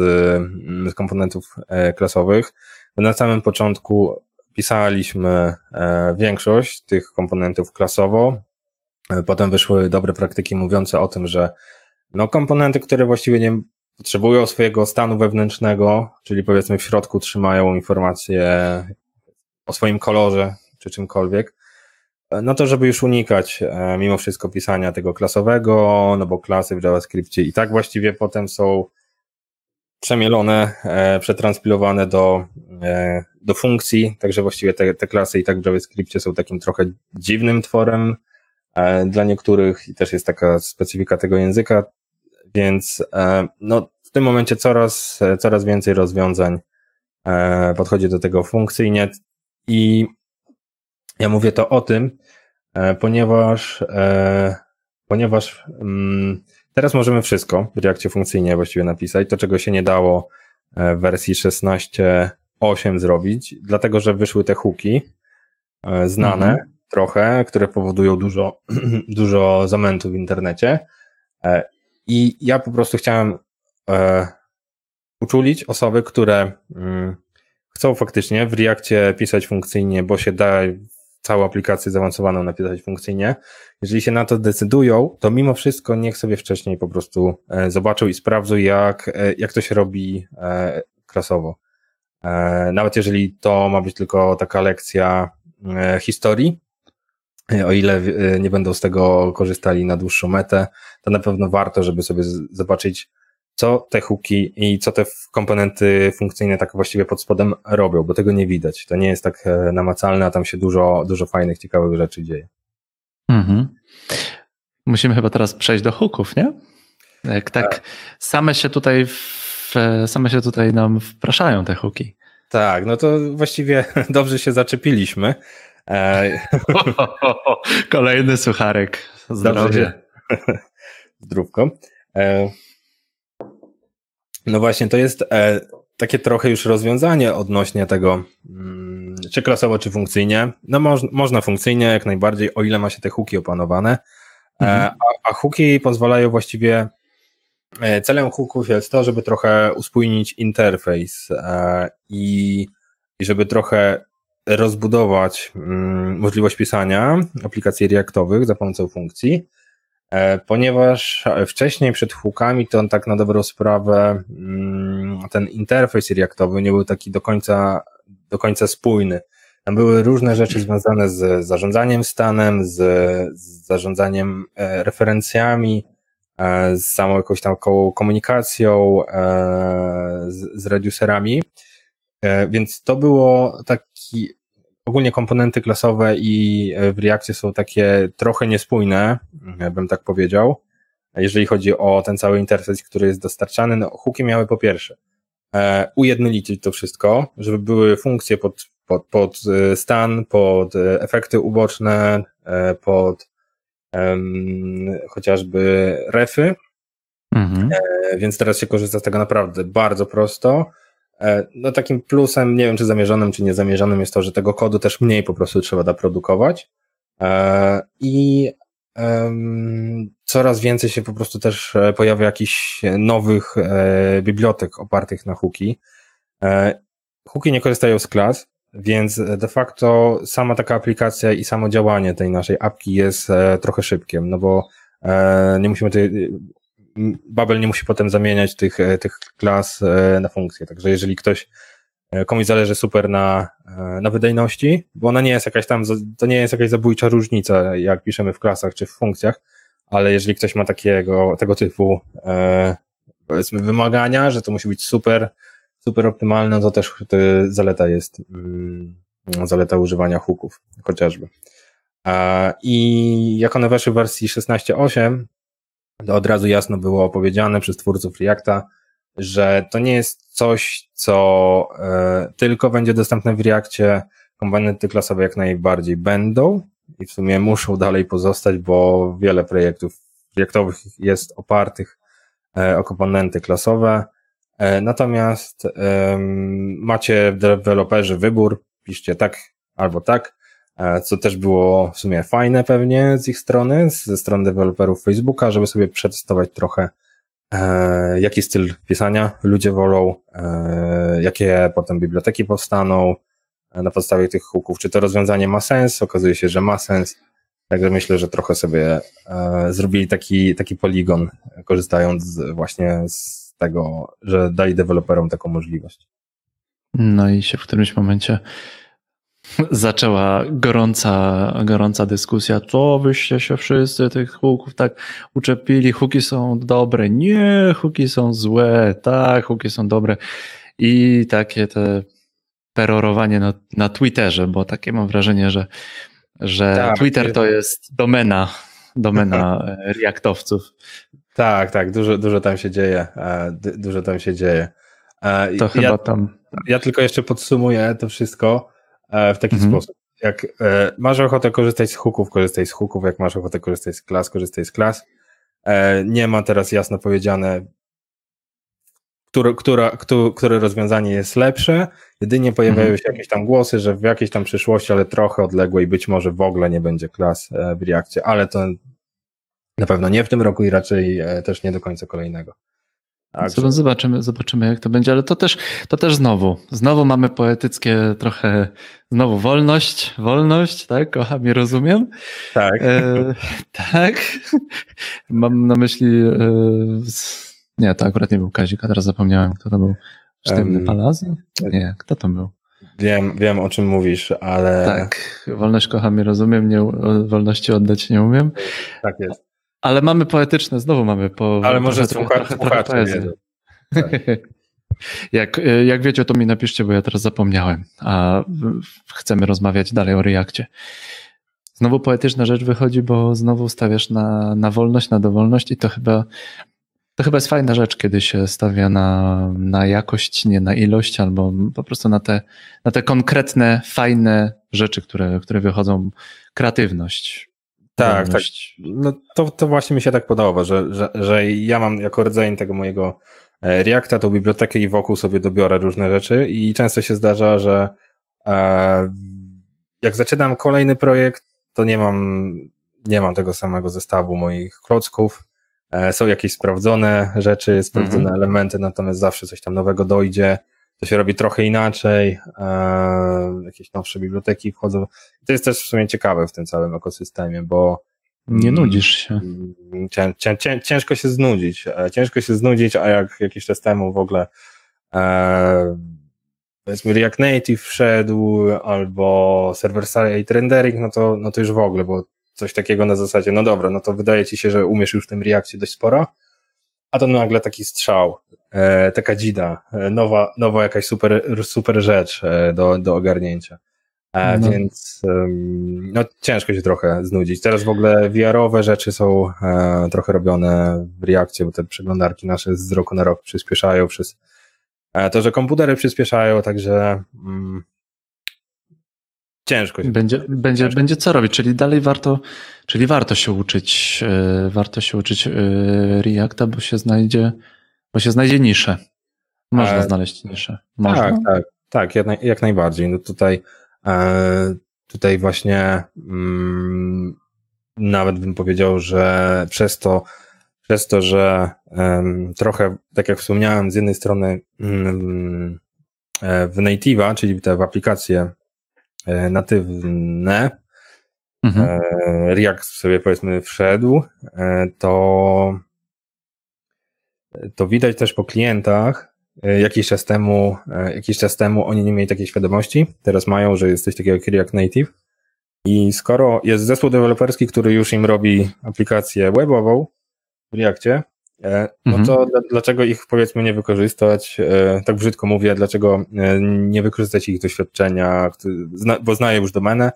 z komponentów e, klasowych. Na samym początku pisaliśmy e, większość tych komponentów klasowo. E, potem wyszły dobre praktyki mówiące o tym, że no komponenty, które właściwie nie potrzebują swojego stanu wewnętrznego, czyli powiedzmy w środku trzymają informacje o swoim kolorze czy czymkolwiek, no to żeby już unikać e, mimo wszystko pisania tego klasowego, no bo klasy w JavaScriptie i tak właściwie potem są przemielone, e, przetranspilowane do, e, do funkcji, także właściwie te, te klasy i tak w JavaScriptie są takim trochę dziwnym tworem dla niektórych i też jest taka specyfika tego języka, więc no, w tym momencie coraz, coraz więcej rozwiązań podchodzi do tego funkcyjnie. I ja mówię to o tym, e, ponieważ, e, ponieważ mm, teraz możemy wszystko w Reakcie funkcyjnie właściwie napisać, to czego się nie dało w wersji 16.8 zrobić, dlatego że wyszły te hooki znane mhm. trochę, które powodują dużo, dużo zamętu w internecie i ja po prostu chciałem uczulić osoby, które mm, chcą faktycznie w Reakcie pisać funkcyjnie, bo się da całą aplikację zaawansowaną napisać funkcyjnie. Jeżeli się na to decydują, to mimo wszystko niech sobie wcześniej po prostu e, zobaczą i sprawdzą, jak, e, jak to się robi e, klasowo. Nawet jeżeli to ma być tylko taka lekcja historii, o ile nie będą z tego korzystali na dłuższą metę, to na pewno warto, żeby sobie zobaczyć, co te hooki i co te komponenty funkcyjne tak właściwie pod spodem robią, bo tego nie widać. To nie jest tak e, namacalne, a tam się dużo, dużo fajnych, ciekawych rzeczy dzieje. Mhm. Musimy chyba teraz przejść do hooków, nie? Jak tak, tak. same się tutaj w, same się tutaj nam wpraszają te hooki. Tak, no to właściwie dobrze się zaczepiliśmy. E... Kolejny sucharek. Zdrowie. Zdrówko. E... No właśnie, to jest e, takie trochę już rozwiązanie odnośnie tego, mm, czy klasowo, czy funkcyjnie. No moż, można funkcyjnie jak najbardziej, o ile ma się te hooki opanowane. E, mhm. a, a hooki pozwalają właściwie, e, celem hooków jest to, żeby trochę uspójnić interfejs e, i, i żeby trochę rozbudować mm, możliwość pisania aplikacji reaktowych za pomocą funkcji. E, ponieważ wcześniej przed hookami to on tak na dobrą sprawę mm, ten interfejs reaktowy nie był taki do końca, do końca spójny. Tam były różne rzeczy związane z zarządzaniem stanem, z, z zarządzaniem e, referencjami, e, z samą jakąś tam komunikacją z, z reducerami. Więc to było taki ogólnie komponenty klasowe i e, w Reakcie są takie trochę niespójne, bym tak powiedział, jeżeli chodzi o ten cały interfejs, który jest dostarczany. No, hooki miały po pierwsze e, ujednolicić to wszystko, żeby były funkcje pod, pod, pod e, stan, pod efekty uboczne, pod um, chociażby refy, mhm. więc teraz się korzysta z tego naprawdę bardzo prosto. E, no takim plusem, nie wiem czy zamierzonym, czy niezamierzonym jest to, że tego kodu też mniej po prostu trzeba naprodukować e, i coraz więcej się po prostu też e, pojawia jakichś nowych bibliotek opartych na hooki. Hooki nie korzystają z klas, więc de facto sama taka aplikacja i samo działanie tej naszej apki jest trochę szybkiem, no bo nie musimy tutaj Babel nie musi potem zamieniać tych, e, tych klas e, na funkcje. Także jeżeli ktoś, e, komuś zależy super na, na wydajności, bo ona nie jest jakaś tam, to nie jest jakaś zabójcza różnica, jak piszemy w klasach czy w funkcjach, ale jeżeli ktoś ma takiego, tego typu powiedzmy wymagania, że to musi być super, super optymalne, to też to zaleta jest mm, zaleta używania hooków chociażby. I jak one weszły w wersji 16.8, to od razu jasno było opowiedziane przez twórców Reacta, że to nie jest coś, co e, tylko będzie dostępne w Reakcie. Komponenty klasowe jak najbardziej będą i w sumie muszą dalej pozostać, bo wiele projektów Reaktowych jest opartych e, o komponenty klasowe. E, natomiast macie deweloperzy wybór, piszcie tak albo tak. E, co też było w sumie fajne pewnie z ich strony, ze strony deweloperów Facebooka, żeby sobie przetestować trochę, e, jaki styl pisania ludzie wolą, e, jakie potem biblioteki powstaną na podstawie tych hooków. Czy to rozwiązanie ma sens? Okazuje się, że ma sens. Także myślę, że trochę sobie zrobili taki, taki poligon, korzystając właśnie z tego, że dali deweloperom taką możliwość. No i się w którymś momencie zaczęła gorąca, gorąca dyskusja, co wyście się wszyscy tych huków tak uczepili, huki są dobre, nie, huki są złe, tak, huki są dobre i takie te perorowanie na, na Twitterze, bo takie mam wrażenie, że, że tak, Twitter to jest domena, domena reaktowców. Tak, tak, dużo, dużo tam się dzieje, e, dużo tam się dzieje. E, to ja, chyba tam. Ja tylko jeszcze podsumuję to wszystko. E, w taki mhm. sposób. Jak e, masz ochotę korzystać z hooków, korzystaj z hooków, jak masz ochotę korzystać z klas, korzystaj z klas. E, nie ma teraz jasno powiedziane, które, która, które, które rozwiązanie jest lepsze. Jedynie pojawiają Mhm. się jakieś tam głosy, że w jakiejś tam przyszłości, ale trochę odległej, być może w ogóle nie będzie klas w Reakcie, ale to na pewno nie w tym roku i raczej też nie do końca kolejnego. Także- Zob- Zobaczymy, zobaczymy, jak to będzie, ale to też, to też znowu. Znowu mamy poetyckie trochę, znowu wolność, wolność, tak? Kocham i rozumiem. tak. E, tak. Mam na myśli. E, nie, to akurat nie był Kazik, a teraz zapomniałem, kto to był. Sztywny Em, Palazy? Nie, kto to był? Wiem, wiem o czym mówisz, ale Tak. Wolność kocham i rozumiem, nie, wolności oddać nie umiem. tak jest. Ale mamy poetyczne, znowu mamy po. Ale może trochę, słucha- trochę, wiedzą. Jak, jak wiecie, to mi napiszcie, bo ja teraz zapomniałem, a chcemy rozmawiać dalej o Reakcie. Znowu poetyczna rzecz wychodzi, bo znowu stawiasz na, na wolność, na dowolność i to chyba, to chyba jest fajna rzecz, kiedy się stawia na, na jakość, nie na ilość, albo po prostu na te, na te konkretne, fajne rzeczy, które, które wychodzą. Kreatywność. Tak, tak. No to, to właśnie mi się tak podoba, że, że, że ja mam jako rdzeń tego mojego e, Reacta tą bibliotekę i wokół sobie dobiorę różne rzeczy i często się zdarza, że e, jak zaczynam kolejny projekt, to nie mam, nie mam tego samego zestawu moich klocków. E, są jakieś sprawdzone rzeczy, sprawdzone Mhm. elementy, natomiast zawsze coś tam nowego dojdzie. To się robi trochę inaczej, e, jakieś nowsze biblioteki wchodzą. To jest też w sumie ciekawe w tym całym ekosystemie, bo Nie Mm. nudzisz się. Mm, Cię, cię, cię, ciężko się znudzić. E, Ciężko się znudzić, a jak jakiś czas temu w ogóle e, powiedzmy React Native wszedł albo server-side rendering, no to, no to już w ogóle, bo coś takiego na zasadzie, no dobra, no to wydaje ci się, że umiesz już w tym Reakcie dość sporo, a to nagle taki strzał, taka dzida, e, nowa, nowa jakaś super, super rzecz e, do, do ogarnięcia. E, No. Więc no, ciężko się trochę znudzić. Teraz w ogóle VR-owe rzeczy są e, trochę robione w Reakcie, bo te przeglądarki nasze z roku na rok przyspieszają przez e, to, że komputery przyspieszają, także mm, ciężko się. Będzie, będzie, Ciężko. będzie co robić, czyli dalej warto, czyli warto się uczyć, e, warto się uczyć e, Reacta, bo się znajdzie, bo się znajdzie niszę. Można E, znaleźć niszę. Można. Tak, tak, tak, jak, naj, jak najbardziej. No tutaj, e, tutaj właśnie mm, nawet bym powiedział, że przez to, przez to, że em, trochę, tak jak wspomniałem, z jednej strony e, w native'a, czyli te w aplikacje e, natywne, Mhm. React sobie powiedzmy wszedł, to, to widać też po klientach. e, Jakiś czas temu, e, jakiś czas temu oni nie mieli takiej świadomości. Teraz mają, że jest coś takiego jak React Native. I skoro jest zespół deweloperski, który już im robi aplikację webową w Reactie, e, no Mhm. to dla- dlaczego ich powiedzmy nie wykorzystać, tak brzydko mówię, dlaczego nie wykorzystać ich doświadczenia, bo znają już domenę,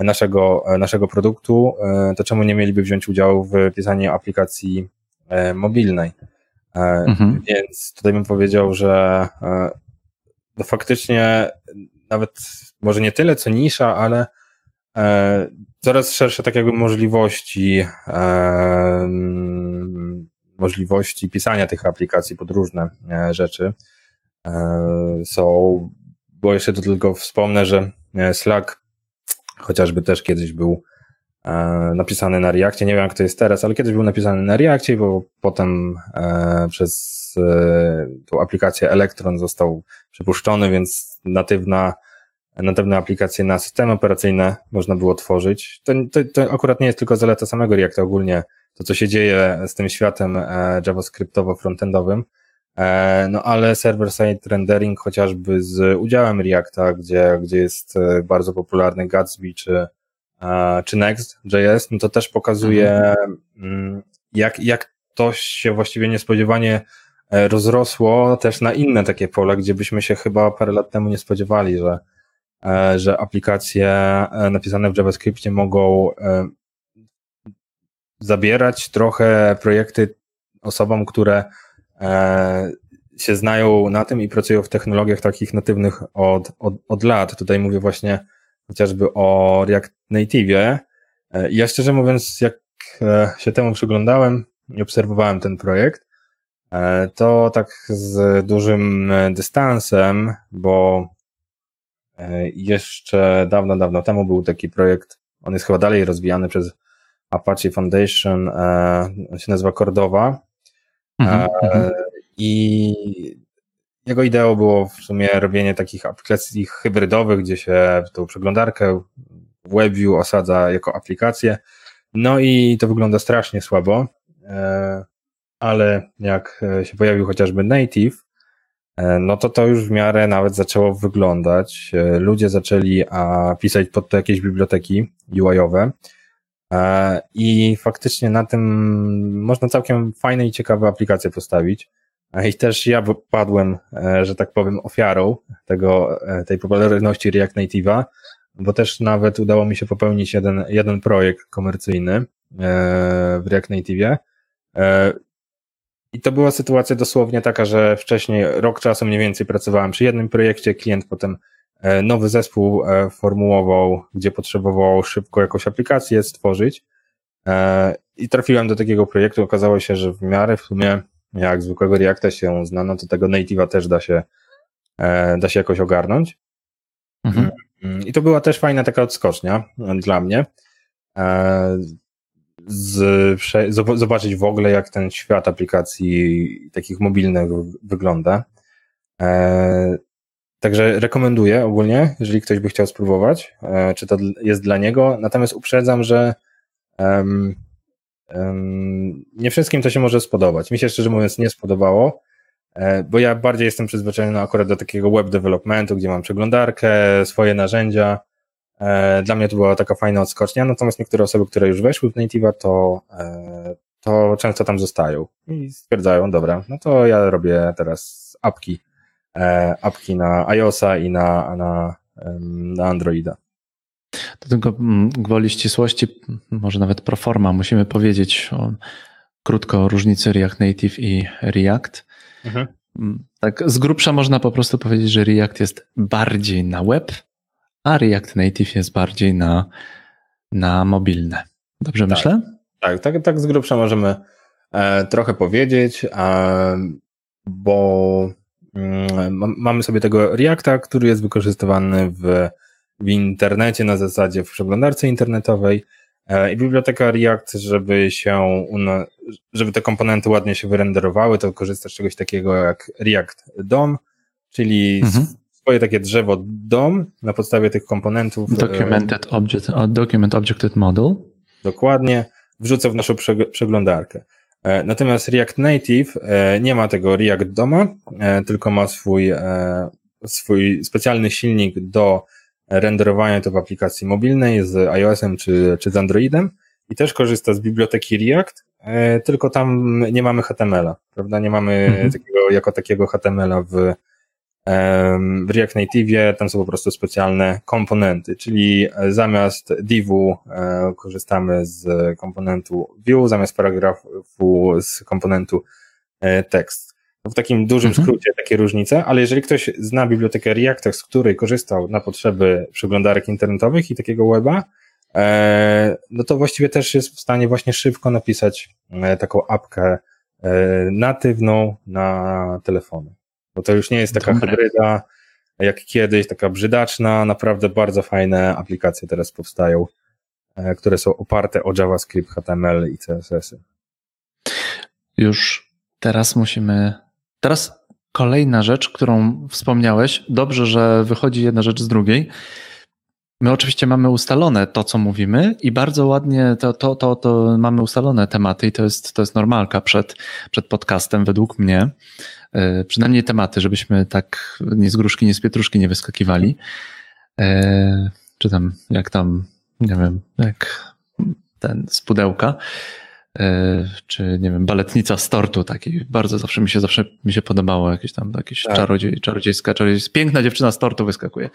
naszego, naszego produktu, to czemu nie mieliby wziąć udziału w pisaniu aplikacji mobilnej? E, Mhm. Więc tutaj bym powiedział, że e, no faktycznie nawet może nie tyle co nisza, ale e, coraz szersze tak jakby możliwości mm, możliwości pisania tych aplikacji pod różne rzeczy są, bo jeszcze to tylko wspomnę, że Slack chociażby też kiedyś był napisany na Reactie. Nie wiem, jak to jest teraz, ale kiedyś był napisany na Reactie, bo potem e, przez e, tą aplikację Electron został przypuszczony, więc natywna, natywne aplikacje na systemy operacyjne można było tworzyć. To, to, to akurat nie jest tylko zaleta samego Reacta, ogólnie to, co się dzieje z tym światem e, javascriptowo-frontendowym, E, No ale server-side rendering chociażby z udziałem Reacta, gdzie, gdzie jest e, bardzo popularny Gatsby czy, e, czy Next.js, no to też pokazuje, mm, jak, jak to się właściwie niespodziewanie e, rozrosło też na inne takie pola, gdzie byśmy się chyba parę lat temu nie spodziewali, że, e, że aplikacje e, napisane w JavaScriptie mogą zabierać trochę projekty osobom, które się znają na tym i pracują w technologiach takich natywnych od, od, od lat. Tutaj mówię właśnie chociażby o React Native'ie. E, Ja szczerze mówiąc, jak e, się temu przyglądałem, i obserwowałem ten projekt, e, to tak z dużym dystansem, bo e, jeszcze dawno, dawno temu był taki projekt, on jest chyba dalej rozwijany przez Apache Foundation, e, on się nazywa Cordova Mhm, mhm. i jego ideą było w sumie robienie takich aplikacji hybrydowych, gdzie się tą przeglądarkę WebView osadza jako aplikację. No i to wygląda strasznie słabo, e, ale jak się pojawił chociażby Native, e, no to to już w miarę nawet zaczęło wyglądać. E, ludzie zaczęli pisać pod to jakieś biblioteki UI-owe i faktycznie na tym można całkiem fajne i ciekawe aplikacje postawić. I też ja padłem, że tak powiem, ofiarą tego, tej popularności React Native'a, bo też nawet udało mi się popełnić jeden, jeden projekt komercyjny e, w React Native. E, I to była sytuacja dosłownie taka, że wcześniej rok czasu mniej więcej pracowałem przy jednym projekcie, klient potem e, nowy zespół formułował, gdzie potrzebował szybko jakąś aplikację stworzyć i trafiłem do takiego projektu. Okazało się, że w miarę w sumie jak zwykłego Reacta się zna, no to tego Native'a też da się, da się jakoś ogarnąć. Mhm. I to była też fajna taka odskocznia e, dla mnie. E, z, zobaczyć w ogóle, jak ten świat aplikacji takich mobilnych wygląda. E, także rekomenduję ogólnie, jeżeli ktoś by chciał spróbować, czy to jest dla niego. Natomiast uprzedzam, że um, nie wszystkim to się może spodobać. Mi się szczerze mówiąc nie spodobało. E, bo ja bardziej jestem przyzwyczajony akurat do takiego web developmentu, gdzie mam przeglądarkę, swoje narzędzia. E, dla mnie to była taka fajna odskocznia, natomiast niektóre osoby, które już weszły w Native'a, to, e, to często tam zostają i stwierdzają, dobra, no to ja robię teraz apki, apki na iOSa i na, na, na Androida. Do tego mm, gwoli ścisłości, może nawet proforma, musimy powiedzieć o, krótko o różnicy React Native i React. Mhm. Mm, tak, z grubsza można po prostu powiedzieć, że React jest bardziej na web, a React Native jest bardziej na, na mobilne. Dobrze tak, myślę? Tak, tak, tak z grubsza możemy e, trochę powiedzieć, e, bo mm, mamy sobie tego Reacta, który jest wykorzystywany w, w internecie na zasadzie w przeglądarce internetowej e, i biblioteka React, żeby się żeby te komponenty ładnie się wyrenderowały, to korzysta z czegoś takiego jak React DOM, czyli mhm. swoje takie drzewo DOM na podstawie tych komponentów. E, Documented Object, Document Objected Model. Dokładnie, wrzucę w naszą przeglądarkę. E, natomiast React Native nie ma tego React DOMa, tylko ma swój, swój specjalny silnik do renderowania to w aplikacji mobilnej z iOS-em czy, czy z Androidem i też korzysta z biblioteki React, E, tylko tam nie mamy HTML-a, prawda? Nie mamy mhm. takiego, jako takiego HTML-a w, w React Native, tam są po prostu specjalne komponenty, czyli zamiast divu e, korzystamy z komponentu view, zamiast paragrafu z komponentu e, text. W takim dużym mhm. skrócie takie różnice, ale jeżeli ktoś zna bibliotekę React, z której korzystał na potrzeby przeglądarek internetowych i takiego weba, E, no to właściwie też jest w stanie właśnie szybko napisać e, taką apkę e, natywną na telefony. Bo to już nie jest taka Dobre. hybryda jak kiedyś, taka brzydaczna, naprawdę bardzo fajne aplikacje teraz powstają, które są oparte o JavaScript, HTML i CSS-y. Już teraz musimy. Teraz kolejna rzecz, którą wspomniałeś. Dobrze, że wychodzi jedna rzecz z drugiej. My oczywiście mamy ustalone to, co mówimy i bardzo ładnie to, to, to, to mamy ustalone tematy i to jest, to jest normalka przed, przed podcastem według mnie. E, przynajmniej tematy, żebyśmy tak nie z gruszki, nie z pietruszki nie wyskakiwali. E, czy tam, jak tam, nie wiem, jak ten z pudełka czy nie wiem, baletnica z tortu, taki bardzo zawsze mi się zawsze mi się podobało, jakieś tam jakieś tak. czarodziej, czarodziejska, czarodziejska, piękna dziewczyna z tortu wyskakuje.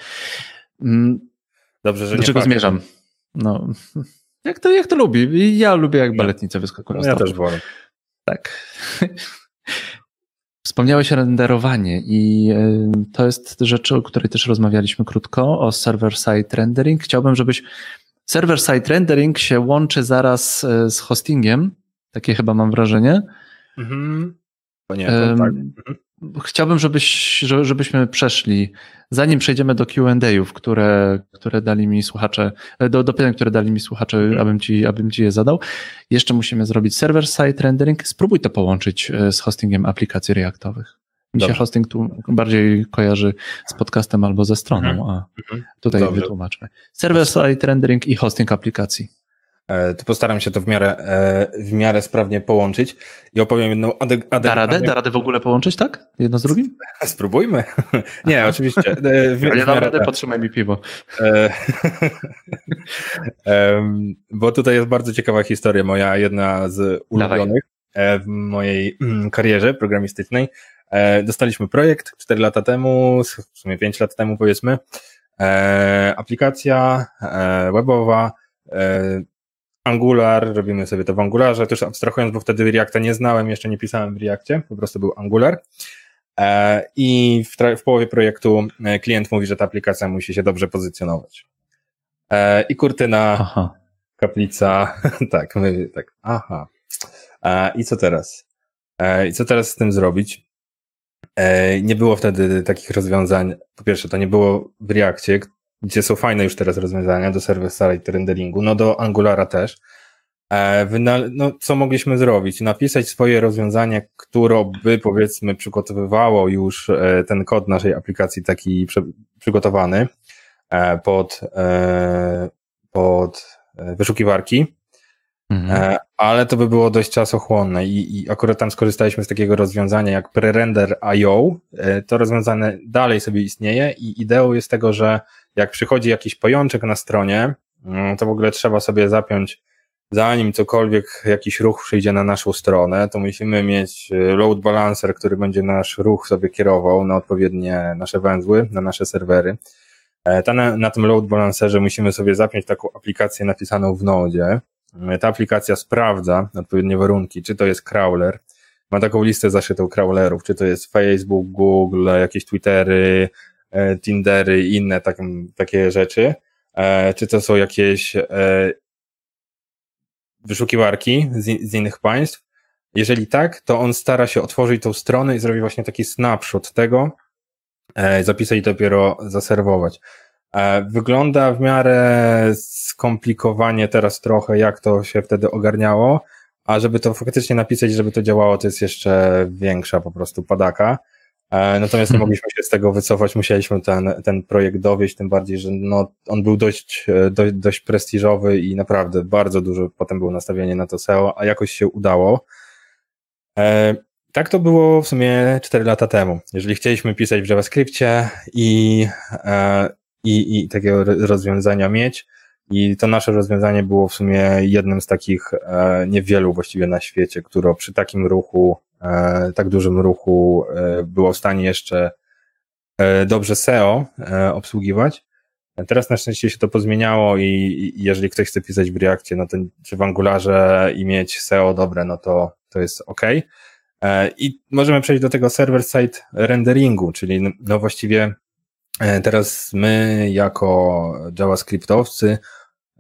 Mm, Dobrze, że Do czego zmierzam? No, jak to, jak to lubi? Ja lubię, jak baletnice wyskakują. Ja też wolę. Tak. Wspomniałeś renderowanie i e, to jest rzecz, o której też rozmawialiśmy krótko, o server-side rendering. Chciałbym, żebyś server-side rendering się łączy zaraz e, z hostingiem Takie chyba mam wrażenie. Mhm. Nie, tak. Chciałbym, żebyś, że- żebyśmy przeszli, zanim przejdziemy do Q&A'ów, które, które dali mi słuchacze, do, do pytań, które dali mi słuchacze, Mhm. abym ci, abym ci je zadał. Jeszcze musimy zrobić server-side rendering. Spróbuj to połączyć e, z hostingiem aplikacji Reactowych. Mi się Dobrze. hosting tu bardziej kojarzy z podcastem albo ze stroną, Mhm. a Mhm. tutaj Dobrze. wytłumaczmy. Server-side rendering i hosting aplikacji. E, To postaram się to w miarę, e, w miarę sprawnie połączyć i opowiem jedną adek- adek- Da radę? Da radę w ogóle połączyć, tak? Jedno z drugim? Spróbujmy. Nie, oczywiście. e, W, Ja nie w dam radę, tak. podtrzymaj mi piwo. Bo tutaj jest bardzo ciekawa historia, moja jedna z ulubionych e, w mojej mm, karierze programistycznej. E, Dostaliśmy projekt 4 lata temu, w sumie 5 lat temu powiedzmy. E, Aplikacja e, webowa, Angular, robimy sobie to w Angularze, też abstrahując, bo wtedy Reacta nie znałem, jeszcze nie pisałem w Reactie, po prostu był Angular. I w, w połowie projektu klient mówi, że ta aplikacja musi się dobrze pozycjonować. I kurtyna, Aha. kaplica, tak, my, tak, aha. I co teraz? I co teraz z tym zrobić? E, Nie było wtedy takich rozwiązań. Po pierwsze, to nie było w Reakcie, gdzie są fajne już teraz rozwiązania do server-side renderingu, no do Angulara też. E, no, co mogliśmy zrobić? Napisać swoje rozwiązanie, które by powiedzmy przygotowywało już e, ten kod naszej aplikacji taki przygotowany pod, pod wyszukiwarki, Mhm. E, ale to by było dość czasochłonne i, i akurat tam skorzystaliśmy z takiego rozwiązania jak prerender.io. E, To rozwiązanie dalej sobie istnieje i ideą jest tego, że jak przychodzi jakiś pojączek na stronie, mm, to w ogóle trzeba sobie zapiąć, zanim cokolwiek, jakiś ruch przyjdzie na naszą stronę, to musimy mieć e, load balancer, który będzie nasz ruch sobie kierował na odpowiednie nasze węzły, na nasze serwery. Ta na, na tym load balancerze musimy sobie zapiąć taką aplikację napisaną w Node. E, Ta aplikacja sprawdza odpowiednie warunki, czy to jest crawler, ma taką listę zaszytą crawlerów, czy to jest Facebook, Google, jakieś Twittery, e, Tindery i inne tak, takie rzeczy, e, czy to są jakieś wyszukiwarki z, z innych państw. Jeżeli tak, to on stara się otworzyć tą stronę i zrobi właśnie taki snapshot tego, zapisać i dopiero zaserwować. E, Wygląda w miarę skomplikowanie teraz trochę, jak to się wtedy ogarniało, a żeby to faktycznie napisać, żeby to działało, to jest jeszcze większa po prostu padaka. E, Natomiast nie Mhm. mogliśmy się z tego wycofać, musieliśmy ten, ten projekt dowieść, tym bardziej, że no, on był dość, e, dość, dość prestiżowy i naprawdę bardzo dużo potem było nastawienie na to SEO, a jakoś się udało. Tak to było w sumie 4 lata temu. Jeżeli chcieliśmy pisać w JavaScriptie i, i, i takiego ro- rozwiązania mieć, i to nasze rozwiązanie było w sumie jednym z takich e, niewielu właściwie na świecie, które przy takim ruchu, e, tak dużym ruchu e, było w stanie jeszcze e, dobrze SEO e, obsługiwać. Teraz na szczęście się to pozmieniało i, i jeżeli ktoś chce pisać w Reakcie, no to czy w Angularze i mieć SEO dobre, no to, to jest ok. E, I możemy przejść do tego server-side renderingu, czyli no- właściwie teraz my jako JavaScriptowcy,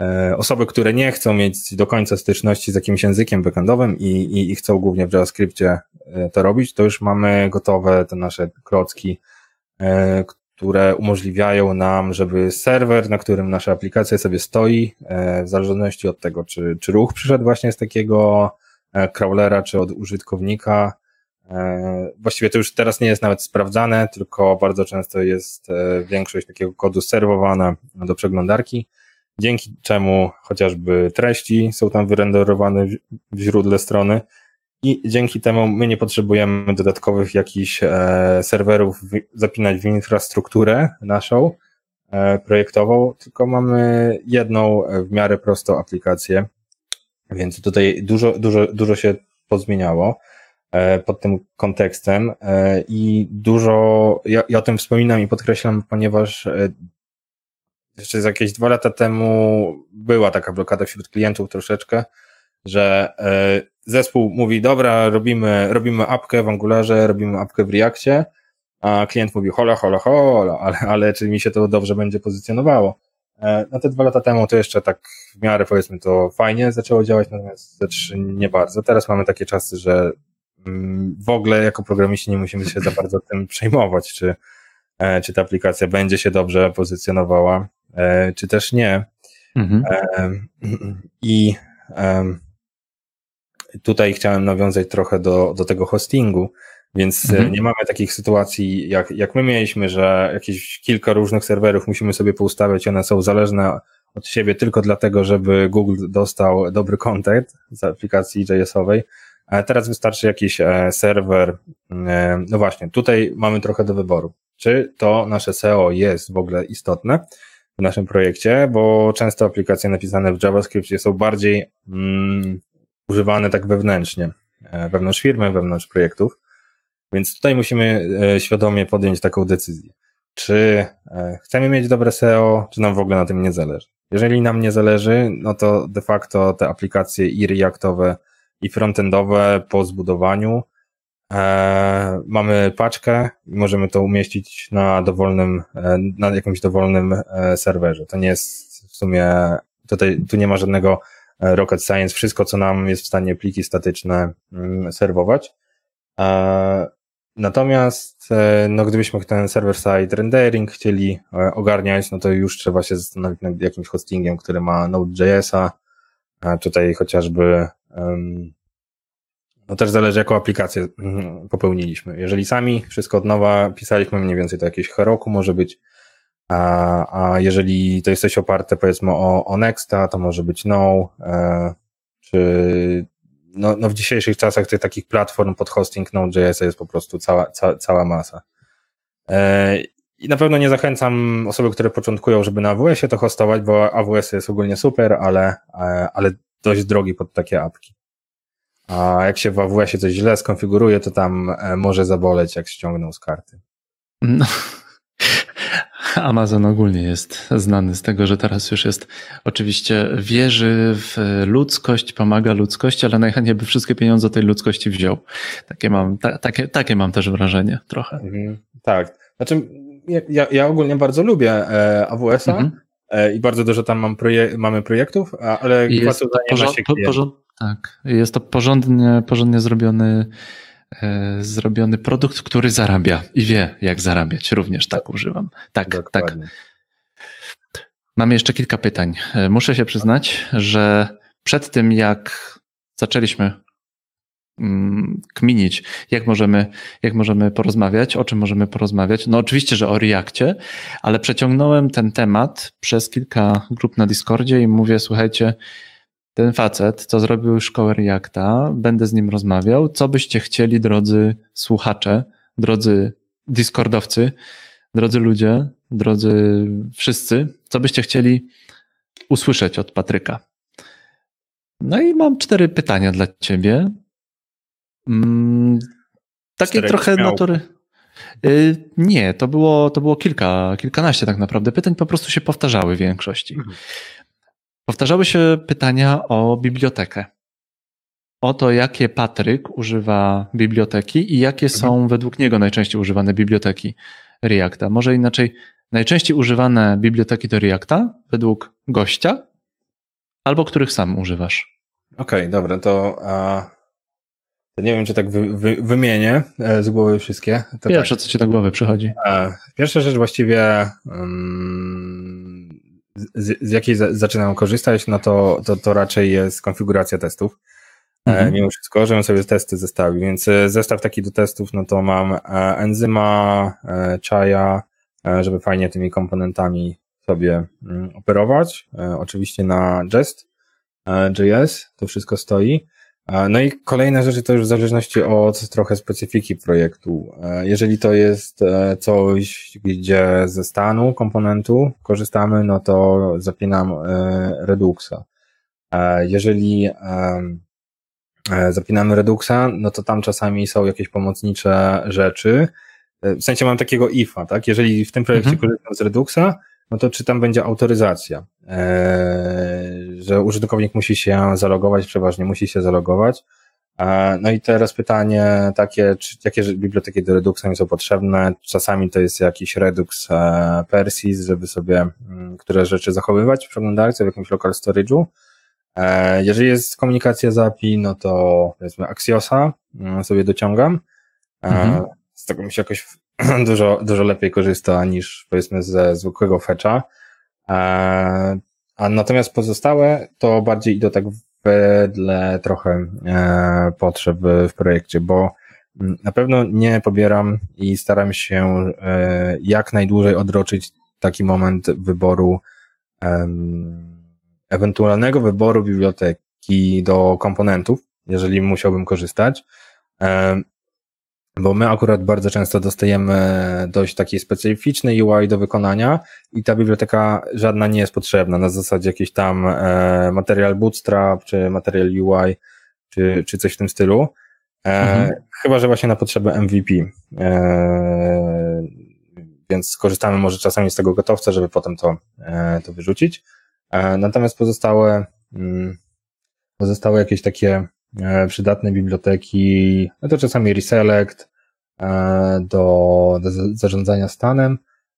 e, osoby, które nie chcą mieć do końca styczności z jakimś językiem backendowym i, i, i chcą głównie w JavaScriptie e, to robić, to już mamy gotowe te nasze klocki, e, które umożliwiają nam, żeby serwer, na którym nasza aplikacja sobie stoi, e, w zależności od tego, czy, czy ruch przyszedł właśnie z takiego e, crawlera, czy od użytkownika. E, Właściwie to już teraz nie jest nawet sprawdzane, tylko bardzo często jest e, większość takiego kodu serwowana do przeglądarki, dzięki czemu chociażby treści są tam wyrenderowane w- źródle strony i dzięki temu my nie potrzebujemy dodatkowych jakichś e, serwerów zapinać w infrastrukturę naszą projektową, tylko mamy jedną w miarę prostą aplikację, więc tutaj dużo, dużo, dużo się pozmieniało pod tym kontekstem e, i dużo, ja, ja o tym wspominam i podkreślam, ponieważ e, jeszcze jakieś dwa lata temu była taka blokada wśród klientów troszeczkę, że e, zespół mówi, dobra, robimy, robimy apkę w Angularze, robimy apkę w Reakcie, a klient mówi, hola, hola, hola, ale, ale czy mi się to dobrze będzie pozycjonowało? E, no te dwa lata temu to jeszcze tak w miarę powiedzmy to fajnie zaczęło działać, natomiast trzy nie bardzo. Teraz mamy takie czasy, że w ogóle jako programiści nie musimy się za bardzo tym przejmować, czy, e, czy ta aplikacja będzie się dobrze pozycjonowała, e, czy też nie. Mhm. I tutaj chciałem nawiązać trochę do, do tego hostingu, więc e, mhm. nie mamy takich sytuacji, jak, jak my mieliśmy, że jakieś kilka różnych serwerów musimy sobie poustawiać, one są zależne od siebie tylko dlatego, żeby Google dostał dobry content z aplikacji JS-owej. Teraz wystarczy jakiś e, serwer. E, no właśnie, tutaj mamy trochę do wyboru. Czy to nasze SEO jest w ogóle istotne w naszym projekcie, bo często aplikacje napisane w JavaScriptie są bardziej mm, używane tak wewnętrznie, wewnątrz firmy, wewnątrz projektów. Więc tutaj musimy e, świadomie podjąć taką decyzję. Czy e, chcemy mieć dobre SEO, czy nam w ogóle na tym nie zależy? Jeżeli nam nie zależy, no to de facto te aplikacje i reactowe, i frontendowe po zbudowaniu e, mamy paczkę i możemy to umieścić na dowolnym, e, na jakimś dowolnym e, serwerze. To nie jest w sumie, tutaj, tu nie ma żadnego rocket science. Wszystko, co nam jest w stanie pliki statyczne mm, serwować. Natomiast, e, no, gdybyśmy ten server-side rendering chcieli e, ogarniać, no to już trzeba się zastanowić nad jakimś hostingiem, który ma Node.jsa. Tutaj chociażby, no też zależy, jaką aplikację mm, popełniliśmy. Jeżeli sami wszystko od nowa pisaliśmy, mniej więcej to jakieś Heroku może być, a, a jeżeli to jesteś oparte powiedzmy o, o Nexta, to może być No, czy no, no w dzisiejszych czasach tych takich platform pod hosting Node.js jest po prostu cała, ca, cała masa. E, I na pewno nie zachęcam osoby, które początkują, żeby na AWS-ie to hostować, bo AWS jest ogólnie super, ale, e, ale dość drogi pod takie apki. A jak się w AWS-ie coś źle skonfiguruje, to tam e, może zaboleć, jak ściągną z karty. No, Amazon ogólnie jest znany z tego, że teraz już jest oczywiście wierzy w ludzkość, pomaga ludzkości, ale najchętniej by wszystkie pieniądze tej ludzkości wziął. Takie mam, ta, takie, takie mam też wrażenie trochę. Mhm, tak. Znaczy, ja, ja ogólnie bardzo lubię e, AWS-a mhm. E, i bardzo dużo tam mam proje mamy projektów, ale jest to porząd, porząd, tak, jest to porządnie, porządnie zrobiony E, zrobiony produkt, który zarabia i wie, jak zarabiać. Również tak używam. Tak, tak. Dokładnie. tak. Mamy jeszcze kilka pytań. E, muszę się przyznać, że przed tym, jak zaczęliśmy kminić, jak możemy, jak możemy porozmawiać, o czym możemy porozmawiać. No oczywiście, że o Reakcie, ale przeciągnąłem ten temat przez kilka grup na Discordzie i mówię, słuchajcie, ten facet, co zrobił szkołę Reacta, będę z nim rozmawiał. Co byście chcieli, drodzy słuchacze, drodzy Discordowcy, drodzy ludzie, drodzy wszyscy, co byście chcieli usłyszeć od Patryka? No i mam cztery pytania dla ciebie. Mm, trochę śmiał. natury. Y, nie, to było, to było kilka, kilkanaście tak naprawdę pytań, po prostu się powtarzały w większości. Mhm. Powtarzały się pytania o bibliotekę. O to, jakie Patryk używa biblioteki i jakie mhm. są według niego najczęściej używane biblioteki Reacta. Może inaczej, najczęściej używane biblioteki do Reacta według gościa, albo których sam używasz. Okej, okay, dobra, to, to, nie wiem, czy tak wy, wy, wymienię e, z głowy wszystkie. To Pierwsze, tak. co ci do głowy przychodzi. pierwsza rzecz właściwie um, z, z jakiej zaczynam korzystać, no to, to, to raczej jest konfiguracja testów. E, mhm. Mimo wszystko, żebym sobie testy zestawił, więc e, zestaw taki do testów, no to mam e, enzyma, czaja, żeby fajnie tymi komponentami sobie mm, operować. Oczywiście na Jest, JS to wszystko stoi. No i kolejne rzeczy to już w zależności od trochę specyfiki projektu. Jeżeli to jest e, coś, gdzie ze stanu komponentu korzystamy, no to zapinam e, Reduxa. Jeżeli e, zapinamy Reduxa, no to tam czasami są jakieś pomocnicze rzeczy. W sensie mam takiego ifa, tak? Jeżeli w tym projekcie mhm. korzystam z Reduxa, no to czy tam będzie autoryzacja, że użytkownik musi się zalogować, przeważnie musi się zalogować. E, no i teraz pytanie takie, czy, jakie biblioteki do Reduxa mi są potrzebne? Czasami to jest jakiś Redux e, Persis, żeby sobie mm, które rzeczy zachowywać w przeglądarce w jakimś local storage'u. E, jeżeli jest komunikacja z API, no to powiedzmy Axiosa mm, sobie dociągam. Mhm. Z tego mi się jakoś dużo, dużo lepiej korzysta niż powiedzmy ze zwykłego fetcha. A natomiast pozostałe to bardziej idą tak wedle trochę e, potrzeb w projekcie, bo mm, na pewno nie pobieram i staram się e, jak najdłużej odroczyć taki moment wyboru, ewentualnego wyboru biblioteki do komponentów, jeżeli musiałbym korzystać bo my akurat bardzo często dostajemy dość takiej specyficznej UI do wykonania i ta biblioteka żadna nie jest potrzebna, na zasadzie jakiś tam e, material bootstrap, czy material UI, czy, czy coś w tym stylu. E, mhm. Chyba, że właśnie na potrzeby MVP. E, więc skorzystamy może czasami z tego gotowca, żeby potem to, e, to wyrzucić. E, natomiast pozostałe, mm, pozostałe jakieś takie przydatne biblioteki, no to czasami reselect e, do, do zarządzania stanem.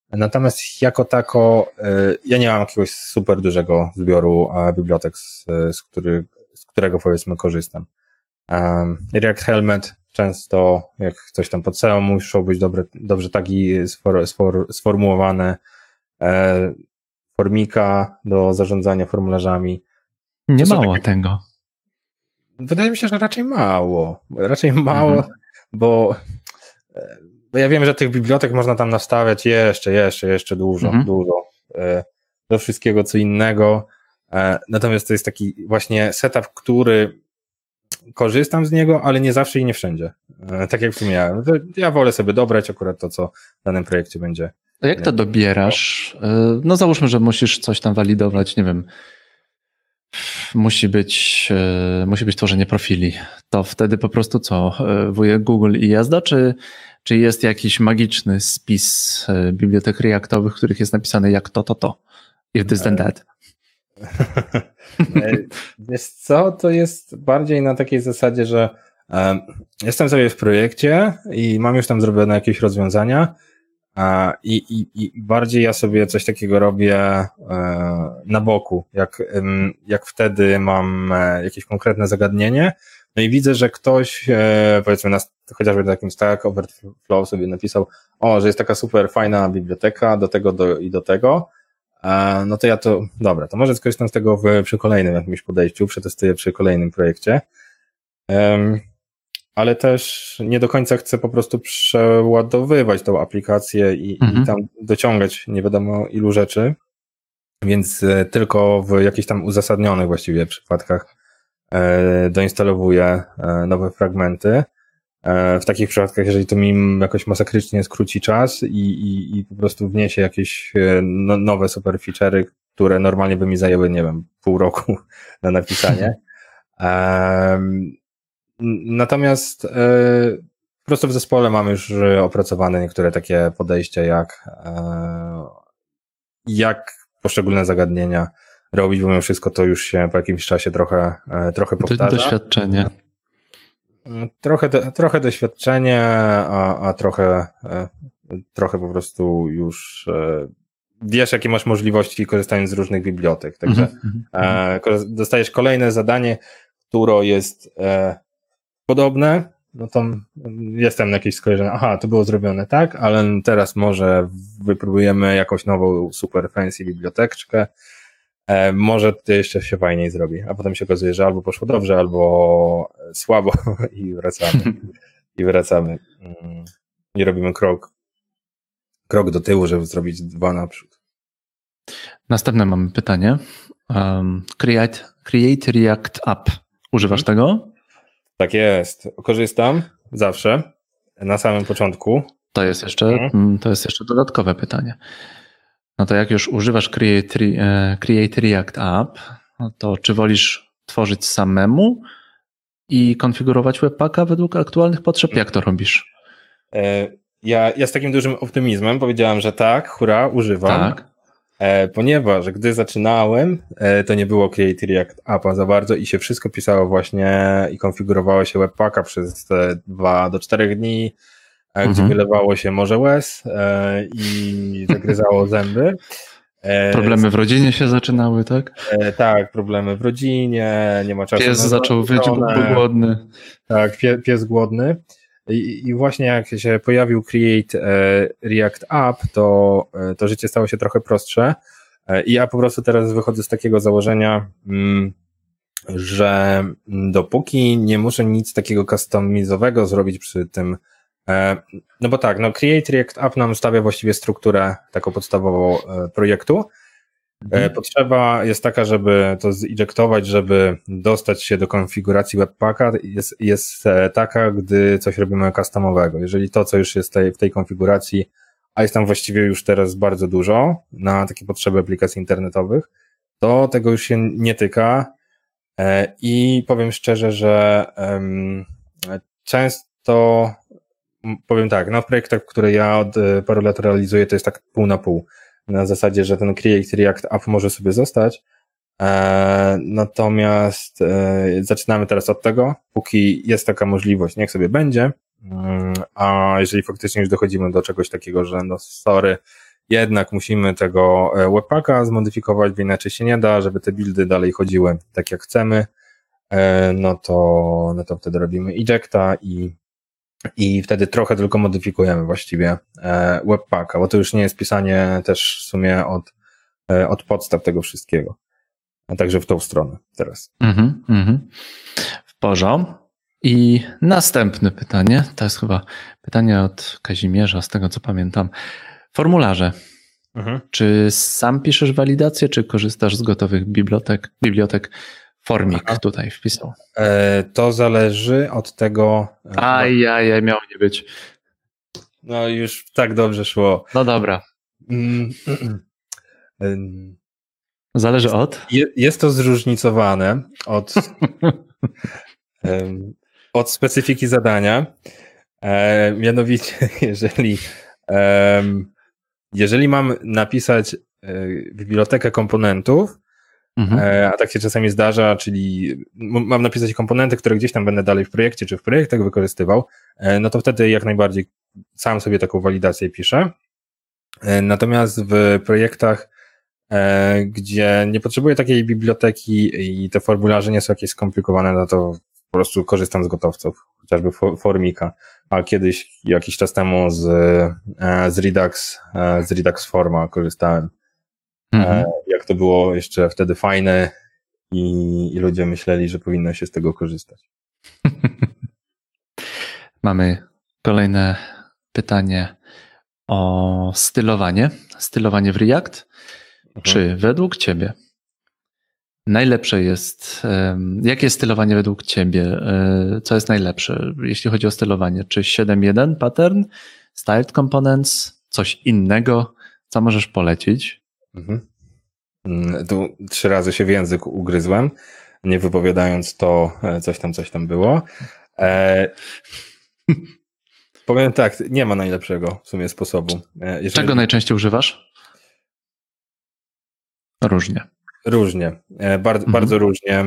Natomiast jako tako e, ja nie mam jakiegoś super dużego zbioru bibliotek, z, z, który, z którego powiedzmy korzystam. React Helmet często, jak coś tam pod SEO, muszą być dobre, dobrze tagi sfor, sfor, sformułowane. Formika do zarządzania formularzami. Nie mało takie... tego. Wydaje mi się, że raczej mało. Raczej mało, mhm. bo, bo ja wiem, że tych bibliotek można tam nastawiać jeszcze, jeszcze, jeszcze dużo, mhm. dużo. E, do wszystkiego co innego. E, natomiast to jest taki właśnie setup, który korzystam z niego, ale nie zawsze i nie wszędzie. E, tak jak wspomniałem. Ja wolę sobie dobrać akurat to, co w danym projekcie będzie. A jak to dobierasz? No załóżmy, że musisz coś tam walidować, nie wiem, musi być, e, musi być tworzenie profili. To wtedy po prostu co? E, wujek Google i jazda, czy, czy jest jakiś magiczny spis e, bibliotek reaktowych, w których jest napisane jak to, to, to? If this, then that. Wiesz co, to jest bardziej na takiej zasadzie, że um, jestem sobie w projekcie i mam już tam zrobione jakieś rozwiązania, i, i, I bardziej ja sobie coś takiego robię e, na boku, jak, jak wtedy mam e, jakieś konkretne zagadnienie, no i widzę, że ktoś, e, powiedzmy, na, chociażby na takim Stack Overflow sobie napisał, o, że jest taka super fajna biblioteka do tego do, i do tego, no to ja to, dobra, to może skorzystam z tego w, przy kolejnym jakimś podejściu, przetestuję przy kolejnym projekcie ale też nie do końca chcę po prostu przeładowywać tą aplikację i, mhm. i tam dociągać nie wiadomo ilu rzeczy, więc e, tylko w jakichś tam uzasadnionych właściwie przypadkach e, doinstalowuję e, nowe fragmenty. W takich przypadkach, jeżeli to mi jakoś masakrycznie skróci czas i, i, i po prostu wniesie jakieś no, nowe super feature'y, które normalnie by mi zajęły, nie wiem, pół roku na napisanie. Natomiast e, po prostu w zespole mamy już opracowane niektóre takie podejścia, jak, e, jak poszczególne zagadnienia robić, bo mimo wszystko to już się po jakimś czasie trochę, e, trochę powtarza. Doświadczenie. Trochę, trochę doświadczenie, a, a trochę, trochę po prostu już wiesz, jakie masz możliwości korzystając z różnych bibliotek. Także mm -hmm. dostajesz kolejne zadanie, które jest podobne, no to jestem na jakieś skojarzenie, aha, to było zrobione tak, ale teraz może wypróbujemy jakąś nową super fancy biblioteczkę, e, może to jeszcze się fajniej zrobi, a potem się okazuje, że albo poszło dobrze, albo słabo i wracamy. I wracamy. Mm, I robimy krok, krok do tyłu, żeby zrobić dwa naprzód. Następne mamy pytanie. Um, create, create React App. Używasz hmm. tego? Tak jest. Korzystam zawsze na samym początku. To jest jeszcze, mhm. mm, to jest jeszcze dodatkowe pytanie. No to jak już używasz Create, Create React App, no to czy wolisz tworzyć samemu i konfigurować webpacka według aktualnych potrzeb? Jak to robisz? E, ja, ja z takim dużym optymizmem powiedziałem, że tak, hura, używam. Tak. E, ponieważ gdy zaczynałem, e, to nie było Create React Appa za bardzo i się wszystko pisało właśnie i konfigurowało się webpacka przez te dwa do czterech dni, e, gdzie Mhm. wylewało się morze łez i zagryzało zęby. Problemy w rodzinie się zaczynały, tak? Tak, problemy w rodzinie, nie ma czasu Pies zaczął był głodny. Tak, pie, pies głodny. I, właśnie jak się pojawił Create e, React App, to, e, to życie stało się trochę prostsze. E, I ja po prostu teraz wychodzę z takiego założenia, mm, że mm, dopóki nie muszę nic takiego customizowego zrobić przy tym, no bo tak, no Create React App nam stawia właściwie strukturę taką podstawową projektu, E, Potrzeba jest taka, żeby to zinjektować, żeby dostać się do konfiguracji webpacka, jest, jest e, taka, gdy coś robimy customowego. Jeżeli to, co już jest tej, w tej konfiguracji, a jest tam właściwie już teraz bardzo dużo na takie potrzeby aplikacji internetowych, to tego już się nie tyka. E, I powiem szczerze, że często, powiem tak, na projektach, które ja od paru lat realizuję, to jest tak pół na pół na zasadzie, że ten Create React App może sobie zostać. E, natomiast e, zaczynamy teraz od tego, póki jest taka możliwość, niech sobie będzie. Mm, a jeżeli faktycznie już dochodzimy do czegoś takiego, że no sorry, jednak musimy tego e, webpacka zmodyfikować, bo inaczej się nie da, żeby te buildy dalej chodziły tak jak chcemy, no to, no to wtedy robimy ejecta i i wtedy trochę tylko modyfikujemy właściwie e, webpacka, bo to już nie jest pisanie też w sumie od, e, od podstaw tego wszystkiego. A także w tą stronę teraz. Mhm, mhm. W porządku. I następne pytanie, to jest chyba pytanie od Kazimierza, z tego co pamiętam. Formularze. Mhm. Czy sam piszesz walidację, czy korzystasz z gotowych bibliotek? Bibliotek Formik Aha. tutaj wpisał. E, to zależy od tego. e, Aj, aj, aj, miało nie być. No już tak dobrze szło. No dobra. Mm, em, Zależy od. Je, jest to zróżnicowane od, od specyfiki zadania. E, mianowicie, jeżeli, jeżeli mam napisać e, bibliotekę komponentów, Mhm. e, a tak się czasami zdarza, czyli mam napisać komponenty, które gdzieś tam będę dalej w projekcie czy w projektach wykorzystywał, e, no to wtedy jak najbardziej sam sobie taką walidację piszę. E, Natomiast w projektach, gdzie nie potrzebuję takiej biblioteki i te formularze nie są jakieś skomplikowane, no to po prostu korzystam z gotowców, chociażby fo- Formika, a kiedyś, jakiś czas temu z, z Redux, z Redux Forma korzystałem. Mhm. E, Jak to było jeszcze wtedy fajne i, i ludzie myśleli, że powinno się z tego korzystać. Mamy kolejne pytanie o stylowanie. Stylowanie w React. Mhm. Czy według Ciebie najlepsze jest, jakie jest stylowanie według Ciebie? E, Co jest najlepsze, jeśli chodzi o stylowanie? Czy 7.1 pattern, styled components, coś innego? Co możesz polecić? Mhm. Mm, Tu trzy razy się w język ugryzłem, nie wypowiadając to, e, coś tam, coś tam było. E, powiem tak, nie ma najlepszego w sumie sposobu. E, jeżeli- Czego najczęściej używasz? Różnie. Różnie, e, bardzo, Mhm. bardzo różnie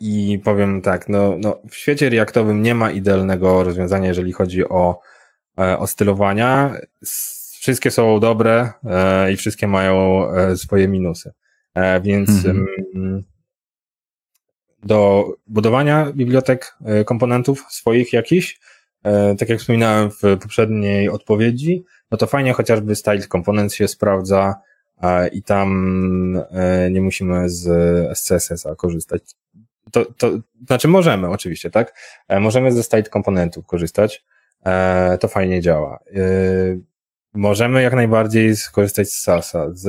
i powiem tak, no, no w świecie reaktowym nie ma idealnego rozwiązania, jeżeli chodzi o, o stylowania. Wszystkie są dobre e, i wszystkie mają e, swoje minusy. E, Więc Mhm. mm, do budowania bibliotek e, komponentów swoich jakichś, e, tak jak wspominałem w poprzedniej odpowiedzi, no to fajnie chociażby style components się sprawdza, i tam e, nie musimy z SCSS-a korzystać. To, to znaczy możemy oczywiście, tak? Możemy ze state komponentów korzystać. To fajnie działa. Możemy jak najbardziej skorzystać z SASa. Z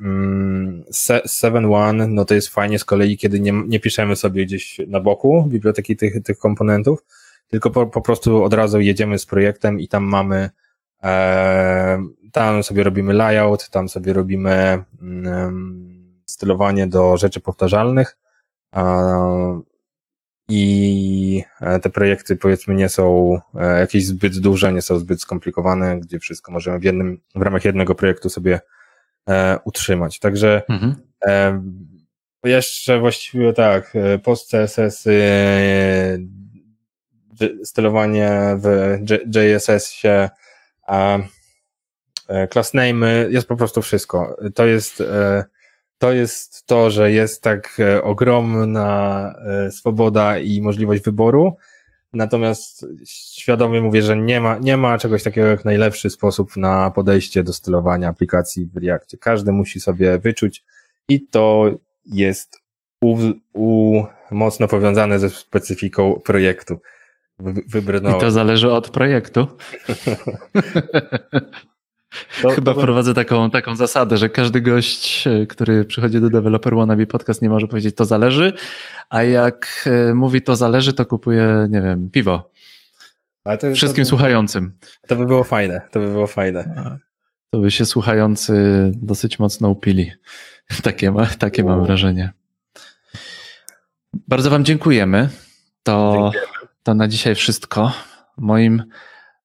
mm, se- 7.1, no to jest fajnie z kolei, kiedy nie, nie piszemy sobie gdzieś na boku biblioteki tych, tych komponentów, tylko po, po prostu od razu jedziemy z projektem i tam mamy e, tam sobie robimy layout, tam sobie robimy mm, stylowanie do rzeczy powtarzalnych e, i e, te projekty powiedzmy nie są e, jakieś zbyt duże, nie są zbyt skomplikowane, gdzie wszystko możemy w jednym, w ramach jednego projektu sobie e, utrzymać. Także Mhm. jeszcze właściwie tak, post CSS, stylowanie w JSS-ie, class name jest po prostu wszystko. To jest, to jest to, że jest tak e, ogromna e, swoboda i możliwość wyboru, natomiast świadomie mówię, że nie ma, nie ma czegoś takiego jak najlepszy sposób na podejście do stylowania aplikacji w Reactie. Każdy musi sobie wyczuć i to jest u, u, mocno powiązane ze specyfiką projektu. Wy- Wybrnąłem. I to zależy od projektu. To- Chyba to- prowadzę taką, taką zasadę, że każdy gość, e, który przychodzi do Developer Wannabe Podcast nie może powiedzieć to zależy, a jak e, mówi to zależy, to kupuje, nie wiem, piwo. To, Wszystkim słuchającym. to by było fajne, to by było fajne. To by się słuchający dosyć mocno upili. Takie, ma, takie mam wrażenie. Bardzo Wam dziękujemy. To, to na dzisiaj wszystko. Moim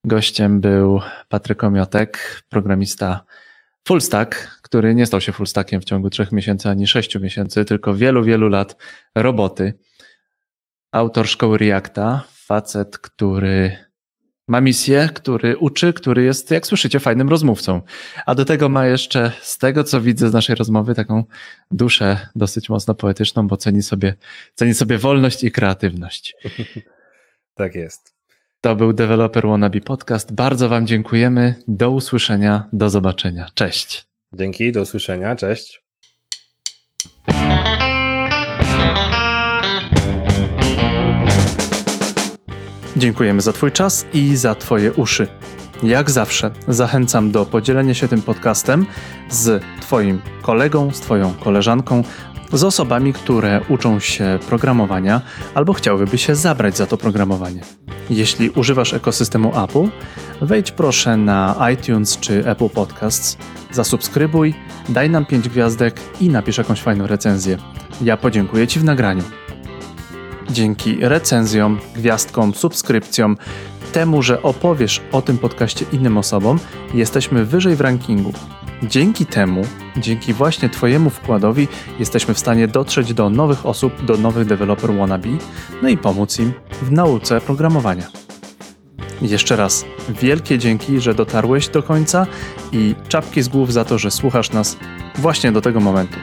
gościem był Patryk Omiotek, programista fullstack, który nie stał się fullstackiem w ciągu trzech miesięcy ani sześciu miesięcy, tylko wielu, wielu lat roboty. Autor szkoły Reacta, facet, który ma misję, który uczy, który jest, jak słyszycie, fajnym rozmówcą. A do tego ma jeszcze, z tego co widzę z naszej rozmowy, taką duszę dosyć mocno poetyczną, bo ceni sobie, ceni sobie wolność i kreatywność. Tak jest. To był Developer Wannabe Podcast. Bardzo Wam dziękujemy. Do usłyszenia, do zobaczenia. Cześć. Dzięki, do usłyszenia, cześć. Dziękujemy za Twój czas i za Twoje uszy. Jak zawsze zachęcam do podzielenia się tym podcastem z Twoim kolegą, z Twoją koleżanką, z osobami, które uczą się programowania albo chciałyby się zabrać za to programowanie. Jeśli używasz ekosystemu Apple, wejdź proszę na iTunes czy Apple Podcasts, zasubskrybuj, daj nam 5 gwiazdek i napisz jakąś fajną recenzję. Ja podziękuję Ci w nagraniu. Dzięki recenzjom, gwiazdkom, subskrypcjom, temu, że opowiesz o tym podcaście innym osobom, jesteśmy wyżej w rankingu. Dzięki temu, dzięki właśnie Twojemu wkładowi, jesteśmy w stanie dotrzeć do nowych osób, do nowych developer wannabe, no i pomóc im w nauce programowania. Jeszcze raz wielkie dzięki, że dotarłeś do końca i czapki z głów za to, że słuchasz nas właśnie do tego momentu.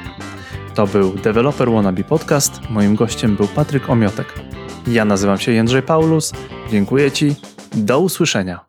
To był Developer Wannabe Podcast. Moim gościem był Patryk Omiotek. Ja nazywam się Jędrzej Paulus. Dziękuję Ci. Do usłyszenia.